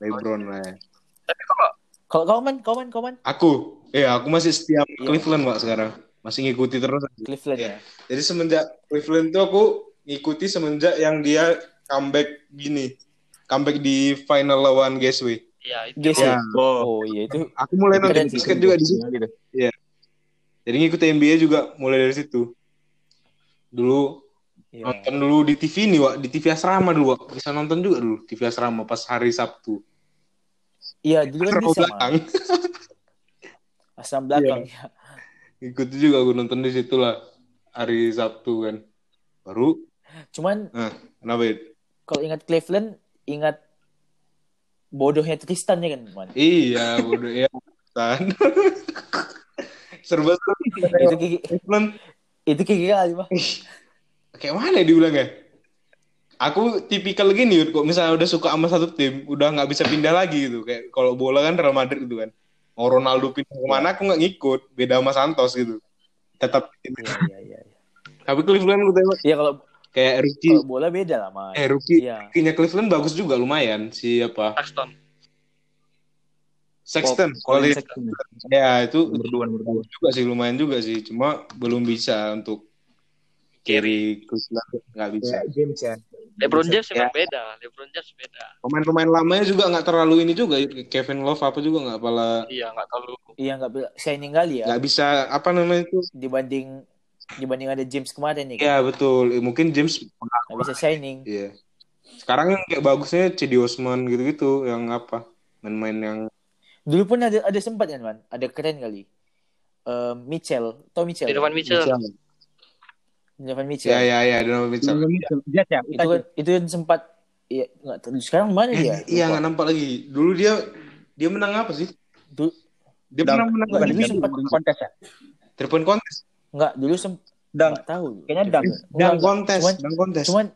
LeBron lah ya. Tapi kalau Kalau kau man, kau man, kau man. Aku, ya aku masih setia Iya. Cleveland Pak sekarang. Masih ngikuti terus. Cleveland Iya. ya. Jadi semenjak Cleveland tuh aku ngikuti semenjak yang dia comeback gini. Comeback di final lawan GSW. ya itu Ya. ya. Oh, Oh iya itu. Aku mulai nonton basket juga di situ. gitu. Jadi ngikutin NBA juga mulai dari situ. Dulu Iya. nonton dulu di TV nih, Wak. Di TV asrama dulu, Wak. Bisa nonton juga dulu TV asrama pas hari Sabtu. Iya dulu kan man. belakang. <laughs> Asam belakang. ya. Ikuti juga aku nonton di situ lah hari Sabtu kan. Baru, Cuman nah, kenapa ya? kalau ingat Cleveland, ingat bodohnya Tristan ya kan man. Iya, bodoh ya. Tan. Serba itu kiki, Cleveland itu kiki kali mah. kayak mana dibilang ya? Aku tipikal gini, kok misalnya udah suka sama satu tim, udah nggak bisa pindah lagi gitu. Kayak kalau bola kan Real Madrid gitu kan. Mau Ronaldo pindah ke mana, aku nggak ngikut. Beda sama Santos gitu. Tetap. Iya iya iya. iya. Tapi Cleveland aku tengok Iya kalau kayak rookie, kalau bola beda lah man. eh rookie, Iya. rookie-nya Cleveland bagus juga lumayan. Siapa? Sexton. Sexton. Ya itu Nomor dua, nomor dua. juga sih lumayan juga sih. Cuma belum bisa untuk carry Cleveland nggak bisa. Ya, James ya. LeBron James Ya. memang beda. LeBron James beda. Pemain-pemain lamanya juga nggak terlalu ini juga. Kevin Love apa juga nggak pala Iya, nggak terlalu. Iya nggak bisa shining kali ya nggak bisa apa namanya itu? dibanding dibanding ada James kemarin nih kan. Ya betul. Eh, Mungkin James Nggak bisa shining. Iya. Sekarang yang kayak bagusnya Cedi Osman gitu-gitu yang apa? Main-main yang Dulu pun ada ada sempat kan man, ada keren kali. Eh, Mitchell, tau Mitchell? Donovan Mitchell. Donovan Mitchell. Ya ya ya, Donovan Mitchell. Jet ya. Itu kan itu kan sempat Iya, nggak tahu. Sekarang mana dia? Eh, iya Lupa. nggak nampak lagi. Dulu dia dia menang apa sih? Du- Dia Dang. pernah menang Nggak, lagi. dulu sempat kontes ya. Three point contest. nggak dulu sempat Dang. nggak tahu. Kayaknya dang. Nggak, Dan nggak. kontes, Cuman, dan kontes. cuman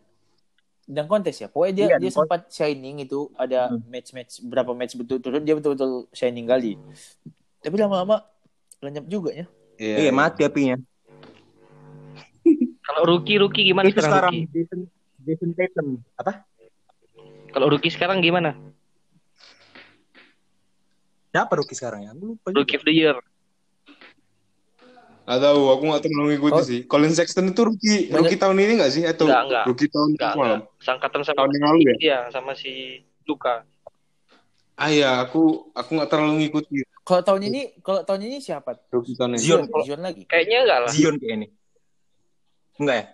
dan kontes ya. Pokoknya dia Iya, dia sempat shining itu ada Hmm. match-match berapa match betul-betul dia betul-betul shining kali. Tapi lama-lama lenyap juga ya. Iya, mati apinya. Kalau rookie rookie gimana Itu sekarang? sekarang? Jason, Jason Tatum. Apa? Kalau rookie sekarang gimana? Siapa rookie sekarang ya? Aku lupa. juga. Rookie of the year. Gak tahu, aku gak terlalu ngikuti Oh. sih. Colin Sexton itu rookie, Banyak- rookie tahun ini gak sih? Atau Enggak, enggak. rookie tahun Enggak, malam? enggak. Sangkatan sama Tahun yang lalu ya? Iya, sama si Luka. Ah iya, aku aku gak terlalu ngikuti Kalau tahun ini, kalau tahun ini siapa? rookie tahun ini. Zion. Zion lagi. Kayaknya enggak lah. Zion kayak ini. Enggak ya?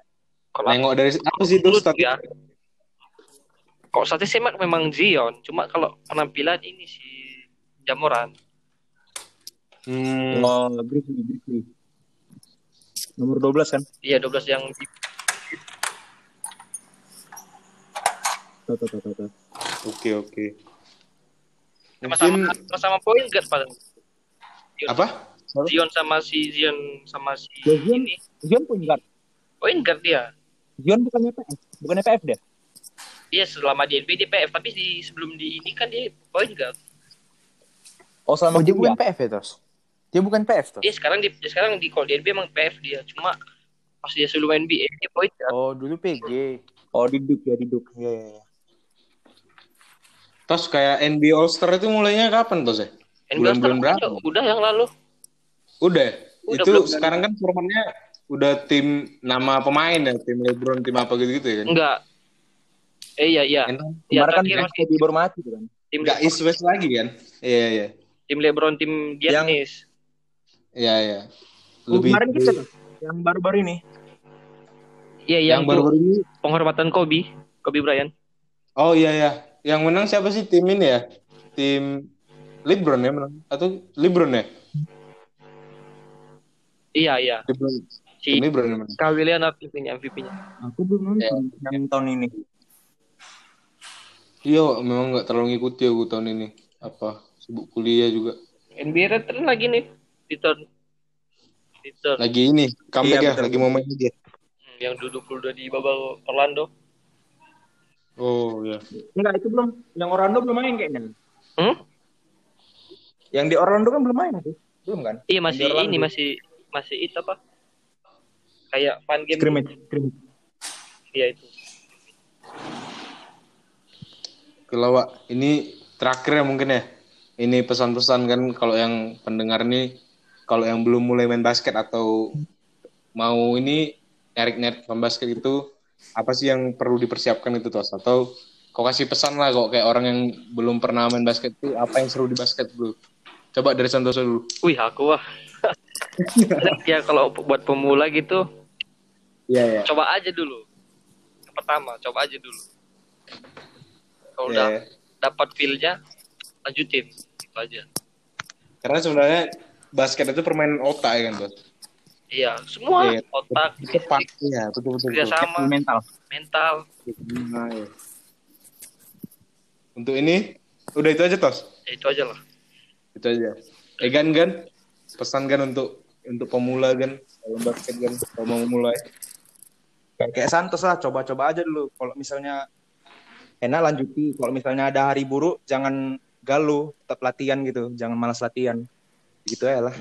Kalau Nengok dari apa sih menurut statistik? ya. Kok statistik memang Zion, cuma kalau penampilan ini si Jamoran. Hmm, Oh, Grizzly, Grizzly. Nomor 12 kan? Iya, 12 yang di Tuh, tuh, tuh, tuh, tuh. Oke oke. Mungkin sama-sama poin guard padahal. Apa? Zion sama si Zion sama si Ya, Zion. ini. Zion point guard. Point guard dia. Zion bukannya PF, bukannya PF deh. Dia selama di NBA dia PF, tapi di sebelum di ini kan dia point guard. Oh selama Oh dia bukan. PF ya Tos? Dia bukan PF Tos? Dia sekarang di dia sekarang di kalau di NBA emang PF dia, cuma pas dia sebelum NBA dia point guard. Oh dulu PG. Oh di Duke ya di Duke. Iya iya. iya. Tos kayak NBA All Star itu mulainya kapan tos ya? NBA All-Star berapa? udah- Udah yang lalu. Udah. Udah, itu belum. sekarang kan formatnya udah tim nama pemain ya, tim LeBron, tim apa gitu-gitu ya kan? Enggak. Eh iya iya. Kan Ya, Kemarin kan masih Kobe baru mati kan. tim Nggak East West lagi kan? Iya iya. tim LeBron, tim Giannis. Iya iya. Oh, Lebih kemarin kita tuh yang baru-baru ini. Iya yang yang, baru-baru ini. penghormatan Kobe, Kobe Bryant. Oh iya iya. Yang menang siapa sih tim ini ya? Tim LeBron ya menang atau LeBron ya? Iya iya. LeBron. Si LeBron yang menang. Kawhi Leonard MVP-nya MVP-nya. Aku belum nonton yang tahun ini. Iya, memang nggak terlalu ngikuti aku tahun ini. Apa sibuk kuliah juga. NBA return lagi nih. Return. Return. Lagi ini comeback Iya, ya, lagi mau main lagi ya. Hmm, Yang duduk udah di bubble Orlando. Oh iya. Enggak, itu belum. Yang Orlando belum main kayaknya. Hmm? Yang di Orlando kan belum main tuh. Belum kan? Iya masih di ini masih masih itu apa? Kayak fun game. Scrimmage, scrimmage. Iya itu. Wak. Ini terakhir ya mungkin ya. Ini pesan-pesan kan kalau yang pendengar nih, kalau yang belum mulai main basket atau mau ini nyari-nyari main basket itu, apa sih yang perlu dipersiapkan itu, Tos? Atau kau kasih pesan lah kok kayak orang yang belum pernah main basket itu, apa yang seru di basket dulu? Coba dari Santoso dulu. Wih aku wah. <laughs> ya kalau buat pemula gitu Iya, iya. coba aja dulu. Yang pertama coba aja dulu. Kalau Iya, udah iya. dapat feel-nya lanjutin itu aja. Karena sebenarnya basket itu permainan otak ya kan, Tos? Iya, semua Iya. otak, Cepat. fisik, Iya, betul-betul. kerjasama, mental. mental. Nah, iya. Untuk ini, udah itu aja, Tos? Ya, itu aja lah. itu aja eh gan gan pesan gan untuk untuk pemula gan kalau basket gan kalau mau mulai Kayak, kayak Santos lah, coba-coba aja dulu. Kalau misalnya enak lanjuti. Kalau misalnya ada hari buruk, jangan galuh, tetap latihan gitu. Jangan malas latihan. Gitu ya lah.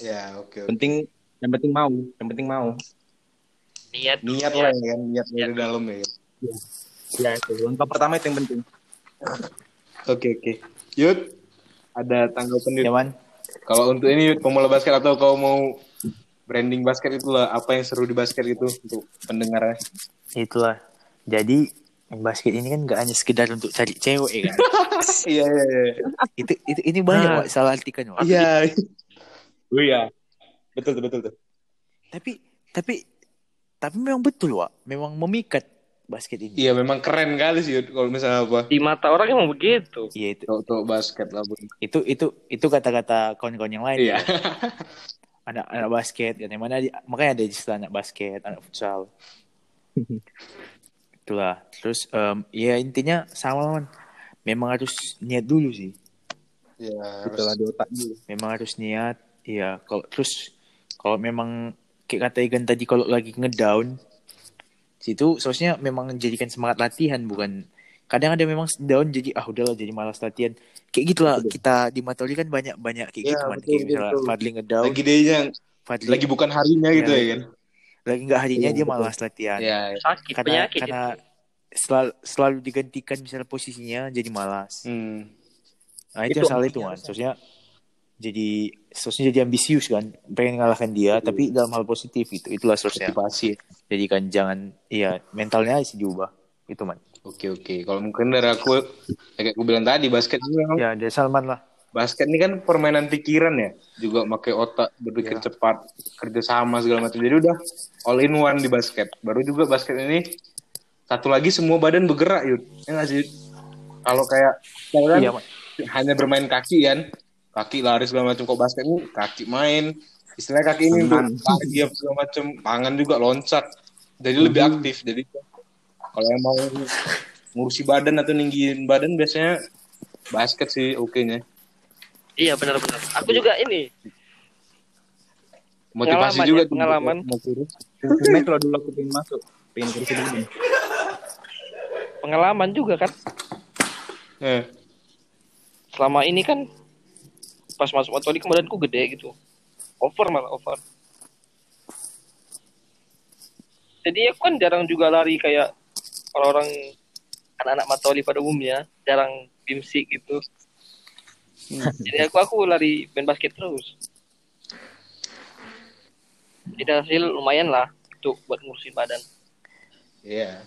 ya oke. Penting, yang penting mau. Yang penting mau. Niat, niat lah ya kan niat dari dalam ya? Ya itu. Langkah pertama itu yang penting. oke oke Yud ada tanggapan Yud Ya man. kalau untuk ini Yud pemula basket atau kau mau branding basket itulah apa yang seru di basket itu untuk pendengarnya Itulah. Jadi basket ini kan gak hanya sekedar untuk cari cewek ya kan. <laughs> iya iya iya itu itu ini banyak Ah. Wak, salah artikan Wak. iya <laughs> Oh iya. Betul tuh, betul tuh. Tapi tapi tapi memang betul Wak. Memang memikat basket ini. iya memang keren kali sih kalau misalnya apa di mata orang emang begitu. Iya itu untuk, untuk basket lah Bun. itu itu itu kata-kata kawan-kawan yang lain. iya ya. <laughs> Anak anak basket kan yang mana di- makanya ada istilah anak basket, anak futsal. <laughs> Itulah. Terus em, ya intinya sama man. Memang harus niat dulu sih. iya Itulah harus di otak dulu. memang harus niat iya kalau terus kalau memang kayak kata Igan tadi kalau lagi ngedown situ seharusnya memang menjadikan semangat latihan bukan kadang ada memang down jadi ah udahlah jadi malas latihan kayak gitulah kita di Matoli kan banyak banyak kayak Iya, gitu man betul, kayak misalnya betul. Fadli ngedown lagi dia yang Fadli lagi bukan harinya gitu Iya. ya kan lagi nggak harinya Iya, dia betul. malas latihan iya Sakit, karena penyakit. karena selalu selalu digantikan misalnya posisinya jadi malas hmm. Nah itu, Itu yang salah itu kan. harusnya. Seharusnya jadi seharusnya jadi ambisius kan, pengen ngalahkan dia, tapi dalam hal positif gitu. Itulah seharusnya. motivasi Jadi kan jangan, iya mentalnya harus diubah. Itu man. Oke oke. Kalau mungkin dari aku kayak aku bilang tadi basket ini memang Ya dari Salman lah. basket ini kan permainan pikiran ya. Juga pakai otak, berpikir Ya. cepat, kerjasama segala macam. Jadi udah all in one di basket. Baru juga basket ini satu lagi semua badan bergerak yud. Ya nggak sih? Kalau kayak kan Iya man. hanya bermain kaki kan, kaki lari segala macam. Kok basket ini kaki main, istilahnya kaki ini tuh lagi segala macam, tangan juga loncat. Jadi lebih aktif. Jadi kalau yang mau ngurusi badan atau ninggiin badan biasanya basket sih oke nya. Iya benar-benar. Aku juga ini Motivasi juga ya, pengalaman. Sebenarnya kalau dulu aku pengen masuk, pengen kursi dulu. pengalaman juga kan. Eh, Selama ini kan pas masuk Matoli badanku gede gitu. Over malah over. Jadi aku kan jarang juga lari kayak orang-orang anak-anak Matoli pada umumnya, jarang bimsik gitu. <laughs> Jadi aku aku lari main basket terus. Jadi hasil lumayan lah untuk buat ngurusin badan. Iya.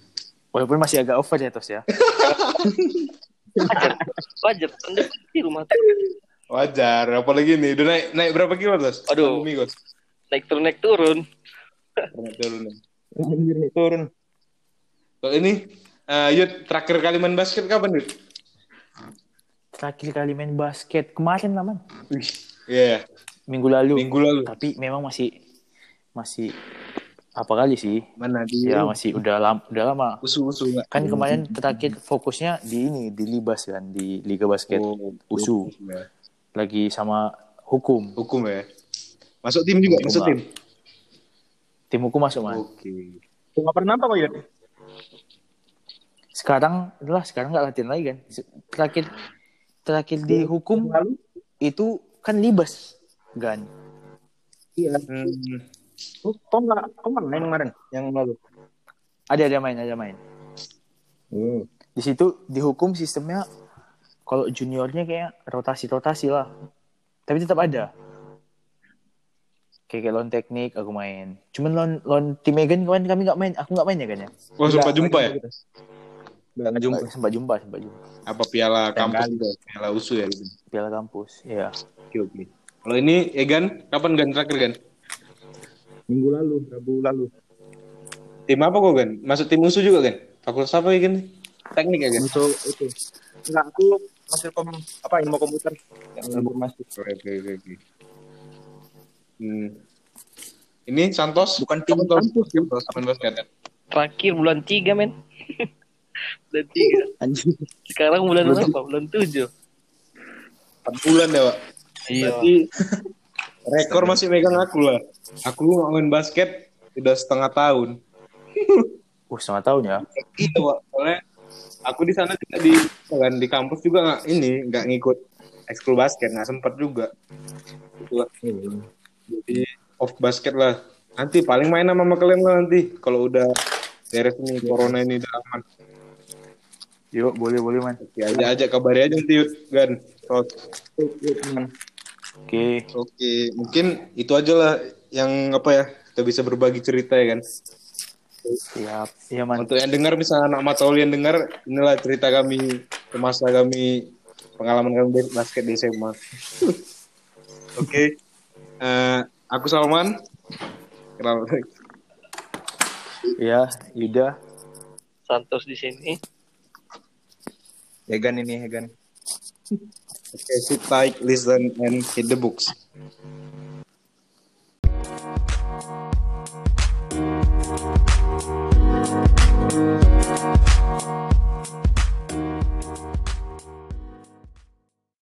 Walaupun masih agak over ya Tos ya. Wajar, wajar. Anda di rumah tuh. Wajar, apalagi nih. Udah naik naik berapa kilo, Tos? Aduh. Gos. naik turun naik turun. Naik turun nih, turun. Kalau ini, eh Yud, terakhir kali main basket kapan, Yud? Terakhir kali main basket kemarin lah man. Iya, Minggu lalu. minggu lalu. Tapi memang masih masih apa kali sih? Mana di Ya masih udah lama, udah lama. usu-usu nggak? Kan kemarin terakhir fokusnya di ini di Libas kan di Liga Basket Oh, USU ya. lagi sama hukum. Hukum ya. Masuk tim juga, Hukum masuk tim. Tim hukum masuk man. Oke. Nggak pernah apa kok Yud? Sekarang adalah sekarang nggak latihan lagi kan. Terakhir terakhir di hukum Lalu? itu kan Libas kan. Iya. Hmm. Oh, kok nggak, kok nggak main kemarin yang lalu? Ada ada main ada main. Hmm. Di situ dihukum sistemnya kalau juniornya kayak rotasi-rotasi lah. Tapi tetap ada. Kayak, kayak lawan teknik aku main. Cuman lawan lawan tim Megan kemarin kami nggak main. Aku nggak main ya kan ya. Oh, sempat jumpa ya? Nggak ngejumpa. Sempat jumpa, sempat jumpa. Apa piala Yang kampus itu? Piala usu ya gitu. Piala kampus. Iya. Oke, oke. Kalau ini Egan, kapan Gan terakhir Gan? Minggu lalu, Rabu lalu. Tim apa kok Gan? Masuk tim usu juga Gan? Fakultas apa ya Gan? Teknik ya Gan? Untuk itu. Enggak, aku masih kom apa ilmu komputer yang informasi. Oke, oke, oke. oke. Hmm. Ini Santos? Bukan tim kampus, ya. Basket. Terakhir bulan 3 men. <laughs> bulan 3. Anjing. Sekarang bulan berapa? Bulan 7. 4 bulan ya, Pak. Iya. Berarti <laughs> rekor masih megang aku lah. Aku main basket udah setengah tahun. <laughs> Uh, setengah tahun ya. Iya, Pak. Soalnya aku di sana juga di kan di kampus juga nggak ini nggak ngikut ekskul basket nggak sempet juga. Gitu lah. Jadi off basket lah. Nanti paling main sama kalian lah nanti kalau udah beres ini corona ini udah aman. Yuk, boleh boleh man. Oke aja aja kabari aja nanti Gan. So, Oke. Oke, mungkin itu aja lah yang apa ya kita bisa berbagi cerita ya kan. Siap. Iya man. Untuk yang dengar misalnya anak Matoli yang dengar, inilah cerita kami semasa kami pengalaman kami basket di SMA. Oke, Eh, aku Salman. Kenal. Iya, Yuda. Santos di sini. Hegan ini Hegan. Oke, sit tight, listen, and hit the books.